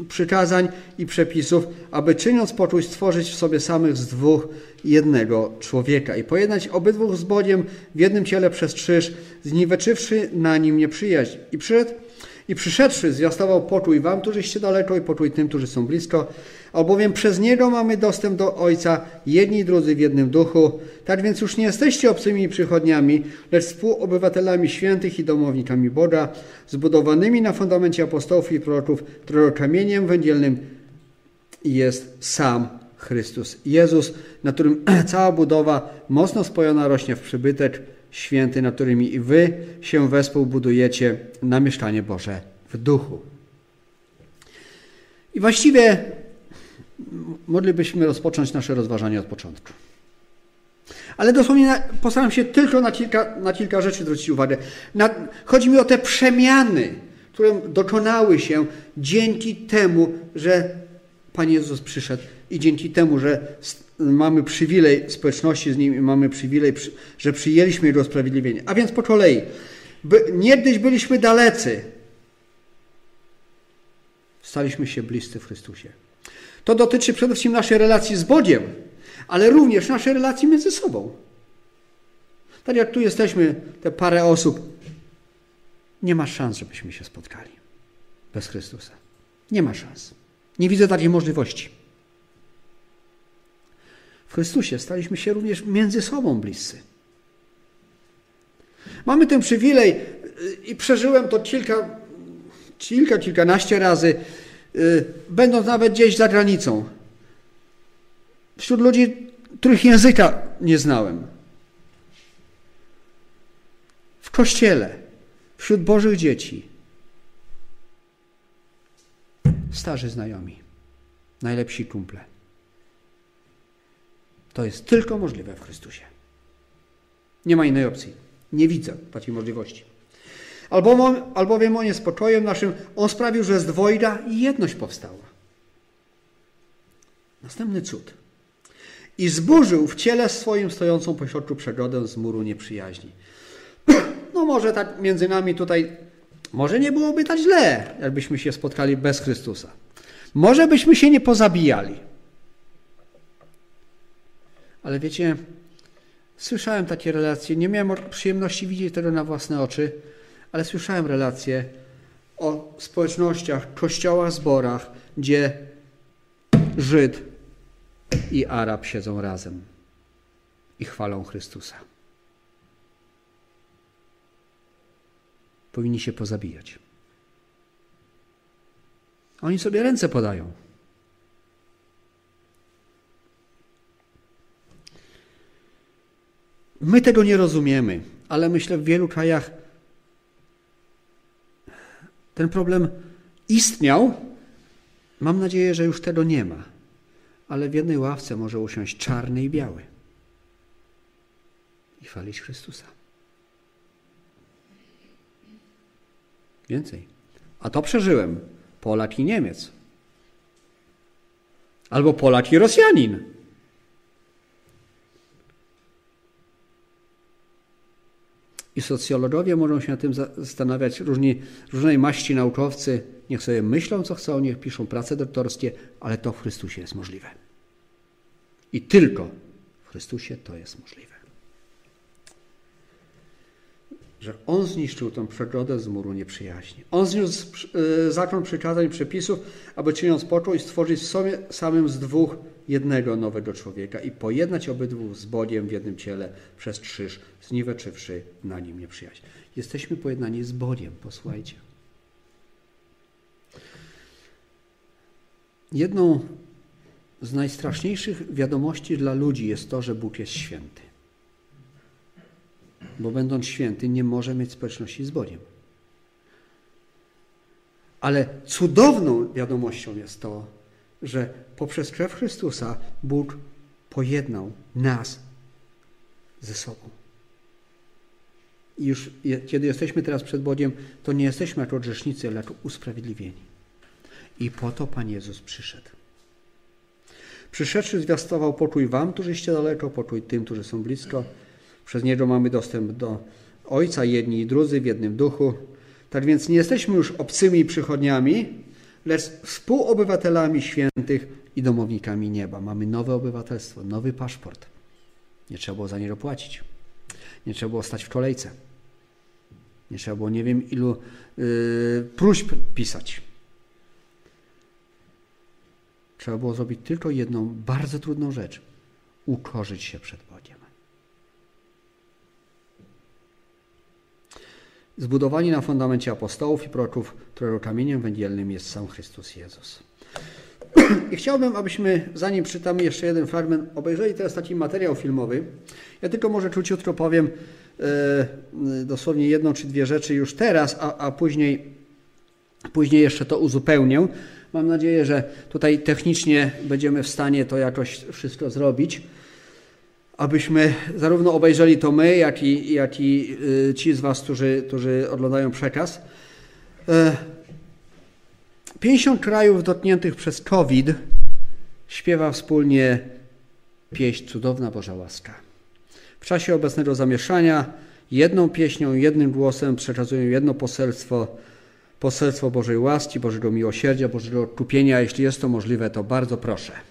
y, przykazań i przepisów, aby czyniąc poczuć stworzyć w sobie samych z dwóch jednego człowieka i pojednać obydwóch z Bogiem w jednym ciele przez krzyż, zniweczywszy na nim nieprzyjaźń. I przyszedł i przyszedłszy zwiastował poczuj wam, którzyście daleko i poczuj tym, którzy są blisko, albowiem przez Niego mamy dostęp do Ojca, jedni drudzy w jednym duchu. Tak więc już nie jesteście obcymi przychodniami, lecz współobywatelami świętych i domownikami Boga, zbudowanymi na fundamencie apostołów i proroków, którego kamieniem węgielnym jest sam Chrystus Jezus, na którym cała budowa mocno spojona rośnie w przybytek święty, na którym i wy się wespół budujecie na mieszkanie Boże w duchu. I właściwie moglibyśmy rozpocząć nasze rozważanie od początku. Ale dosłownie postaram się tylko na kilka, na kilka rzeczy zwrócić uwagę. Na, chodzi mi o te przemiany, które dokonały się dzięki temu, że Pan Jezus przyszedł i dzięki temu, że mamy przywilej społeczności z Nim i mamy przywilej, że przyjęliśmy Jego usprawiedliwienie. A więc po kolei. By, niegdyś byliśmy dalecy. Staliśmy się bliscy w Chrystusie. To dotyczy przede wszystkim naszej relacji z Bogiem, ale również naszej relacji między sobą. Tak jak tu jesteśmy, te parę osób, nie ma szans, żebyśmy się spotkali bez Chrystusa. Nie ma szans. Nie widzę takiej możliwości. W Chrystusie staliśmy się również między sobą bliscy. Mamy ten przywilej i przeżyłem to kilka, kilka kilkanaście razy, y, będąc nawet gdzieś za granicą. Wśród ludzi, których języka nie znałem. W kościele, wśród Bożych dzieci. Starzy znajomi, najlepsi kumple. To jest tylko możliwe w Chrystusie. Nie ma innej opcji. Nie widzę takiej możliwości. Albowiem, albowiem On jest spokojem naszym, On sprawił, że z dwojga jedność powstała. Następny cud. I zburzył w ciele swoim stojącą pośrodku przegodę z muru nieprzyjaźni. No może tak między nami tutaj, może nie byłoby tak źle, jakbyśmy się spotkali bez Chrystusa. Może byśmy się nie pozabijali. Ale wiecie, słyszałem takie relacje, nie miałem przyjemności widzieć tego na własne oczy, ale słyszałem relacje o społecznościach, kościołach, zborach, gdzie Żyd i Arab siedzą razem i chwalą Chrystusa. Powinni się pozabijać. Oni sobie ręce podają. My tego nie rozumiemy, ale myślę, w wielu krajach ten problem istniał. Mam nadzieję, że już tego nie ma. Ale w jednej ławce może usiąść czarny i biały i chwalić Chrystusa. Więcej. A to przeżyłem. Polak i Niemiec. Albo Polak i Rosjanin. Socjologowie mogą się na tym zastanawiać, różni, różnej maści naukowcy, niech sobie myślą, co chcą, niech piszą prace doktorskie, ale to w Chrystusie jest możliwe. I tylko w Chrystusie to jest możliwe. Że On zniszczył tę przegrodę z muru nieprzyjaźni. On zniósł e, zakon przykazań przepisów, aby czyniąc i stworzyć w sobie samym z dwóch jednego nowego człowieka i pojednać obydwu z Bogiem w jednym ciele przez krzyż, zniweczywszy na nim nieprzyjaźń. Jesteśmy pojednani z Bogiem, posłuchajcie. Jedną z najstraszniejszych wiadomości dla ludzi jest to, że Bóg jest święty. Bo będąc święty, nie może mieć społeczności z Bogiem. Ale cudowną wiadomością jest to, że poprzez krew Chrystusa Bóg pojednał nas ze sobą. I już kiedy jesteśmy teraz przed Bogiem, to nie jesteśmy jako grzesznicy, lecz usprawiedliwieni. I po to Pan Jezus przyszedł. Przyszedłszy zwiastował pokój wam, którzyście daleko, pokój tym, którzy są blisko. Przez Niego mamy dostęp do Ojca, jedni i drudzy w jednym duchu. Tak więc nie jesteśmy już obcymi przychodniami, lecz współobywatelami świętych i domownikami nieba. Mamy nowe obywatelstwo, nowy paszport. Nie trzeba było za niego płacić. Nie trzeba było stać w kolejce. Nie trzeba było nie wiem ilu yy, próśb pisać. Trzeba było zrobić tylko jedną bardzo trudną rzecz. Ukorzyć się przed Bogiem. Zbudowani na fundamencie apostołów i proroków, którego kamieniem węgielnym jest sam Chrystus Jezus. I chciałbym, abyśmy, zanim czytamy jeszcze jeden fragment, obejrzeli teraz taki materiał filmowy. Ja tylko może króciutko powiem e, dosłownie jedną czy dwie rzeczy już teraz, a, a później, później jeszcze to uzupełnię. Mam nadzieję, że tutaj technicznie będziemy w stanie to jakoś wszystko zrobić, abyśmy zarówno obejrzeli to my, jak i, jak i y, ci z Was, którzy, którzy oglądają przekaz. 50 krajów dotkniętych przez COVID śpiewa wspólnie pieśń Cudowna Boża Łaska. W czasie obecnego zamieszania jedną pieśnią, jednym głosem przekazują jedno poselstwo, poselstwo Bożej łaski, Bożego miłosierdzia, Bożego kupienia. Jeśli jest to możliwe, to bardzo proszę.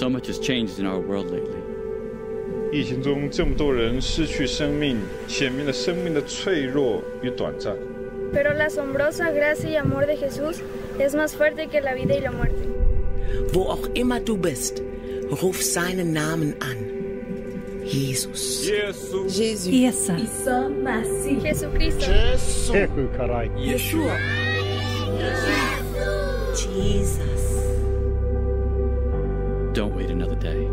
So much has changed in our world lately. 疫情中，这么多人失去生命，显明了生命的脆弱与短暂。Pero la asombrosa gracia y amor de Jesús es más fuerte que la vida y la muerte. Wo auch immer du bist, ruf seinen Namen an. Jesus. Jésus. Isa. Jesucristo. Yeshua. Jesus. Don't wait another day.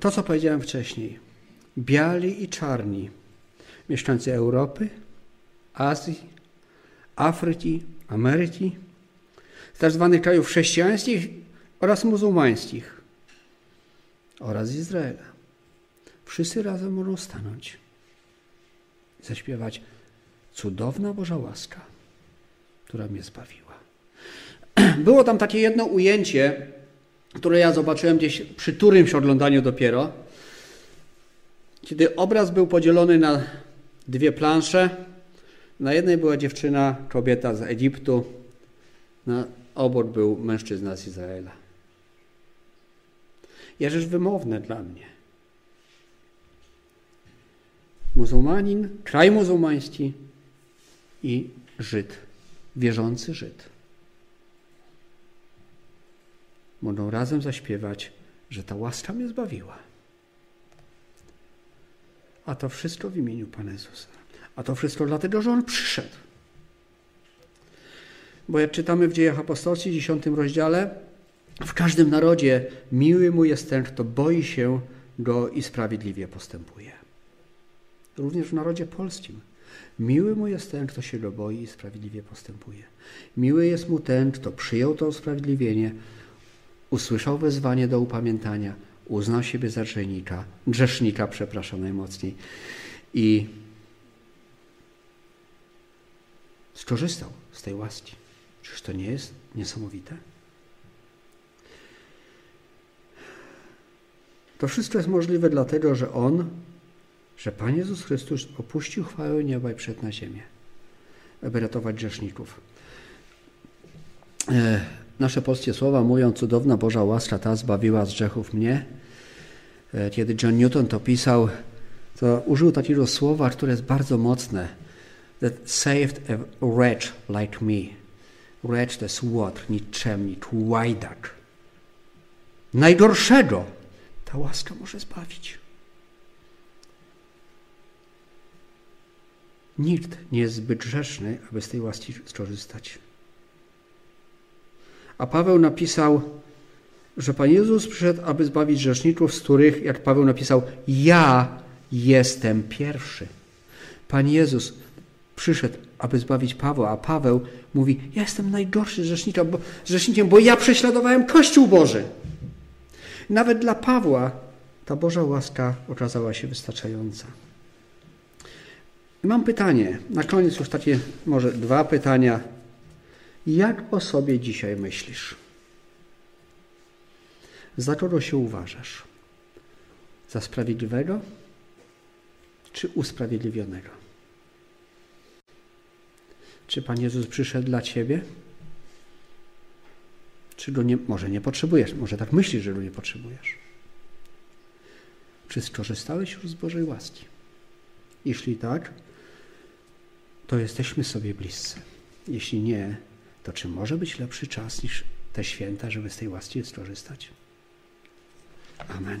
To, co powiedziałem wcześniej. Biali i czarni, mieszkańcy Europy, Azji, Afryki, Ameryki, z tak krajów chrześcijańskich oraz muzułmańskich oraz Izraela. Wszyscy razem mogą stanąć i zaśpiewać cudowna Boża łaska, która mnie zbawiła. Było tam takie jedno ujęcie, które ja zobaczyłem gdzieś przy którymś oglądaniu dopiero, kiedy obraz był podzielony na dwie plansze. Na jednej była dziewczyna, kobieta z Egiptu, na obok był mężczyzna z Izraela. Jakżeż wymowne dla mnie. Muzułmanin, kraj muzułmański i Żyd, wierzący Żyd. Mogą razem zaśpiewać, że ta łaska mnie zbawiła. A to wszystko w imieniu Pana Jezusa. A to wszystko dlatego, że On przyszedł. Bo jak czytamy w Dziejach Apostolskich, 10 rozdziale, w każdym narodzie miły mu jest ten, kto boi się go i sprawiedliwie postępuje. Również w narodzie polskim. Miły mu jest ten, kto się go boi i sprawiedliwie postępuje. Miły jest mu ten, kto przyjął to usprawiedliwienie, usłyszał wezwanie do upamiętania, uznał siebie za grzesznika, grzesznika, przepraszam najmocniej, i skorzystał z tej łaski. Czyż to nie jest niesamowite? To wszystko jest możliwe dlatego, że On, że Pan Jezus Chrystus opuścił chwałę nieba i przed na ziemię, aby ratować grzeszników. E, nasze polskie słowa mówią, cudowna Boża łaska ta zbawiła z grzechów mnie. E, kiedy John Newton to pisał, to użył takiego słowa, które jest bardzo mocne. That saved a wretch like me. Wretch to jest łotr, nikczemnik, łajdak. Najgorszego ta łaska może zbawić. Nikt nie jest zbyt grzeszny, aby z tej łaski skorzystać. A Paweł napisał, że Pan Jezus przyszedł, aby zbawić grzeszników, z których, jak Paweł napisał, ja jestem pierwszy. Pan Jezus przyszedł, aby zbawić Pawła, a Paweł mówi, ja jestem najgorszy grzesznikiem, bo, grzesznikiem, bo ja prześladowałem Kościół Boży. Nawet dla Pawła ta Boża łaska okazała się wystarczająca. Mam pytanie, na koniec już takie może dwa pytania. Jak o sobie dzisiaj myślisz? Za kogo się uważasz? Za sprawiedliwego czy usprawiedliwionego? Czy Pan Jezus przyszedł dla Ciebie? Czy go nie, może nie potrzebujesz? Może tak myślisz, że go nie potrzebujesz? Czy skorzystałeś już z Bożej łaski? Jeśli tak, to jesteśmy sobie bliscy. Jeśli nie, to czy może być lepszy czas niż te święta, żeby z tej łaski skorzystać? Amen.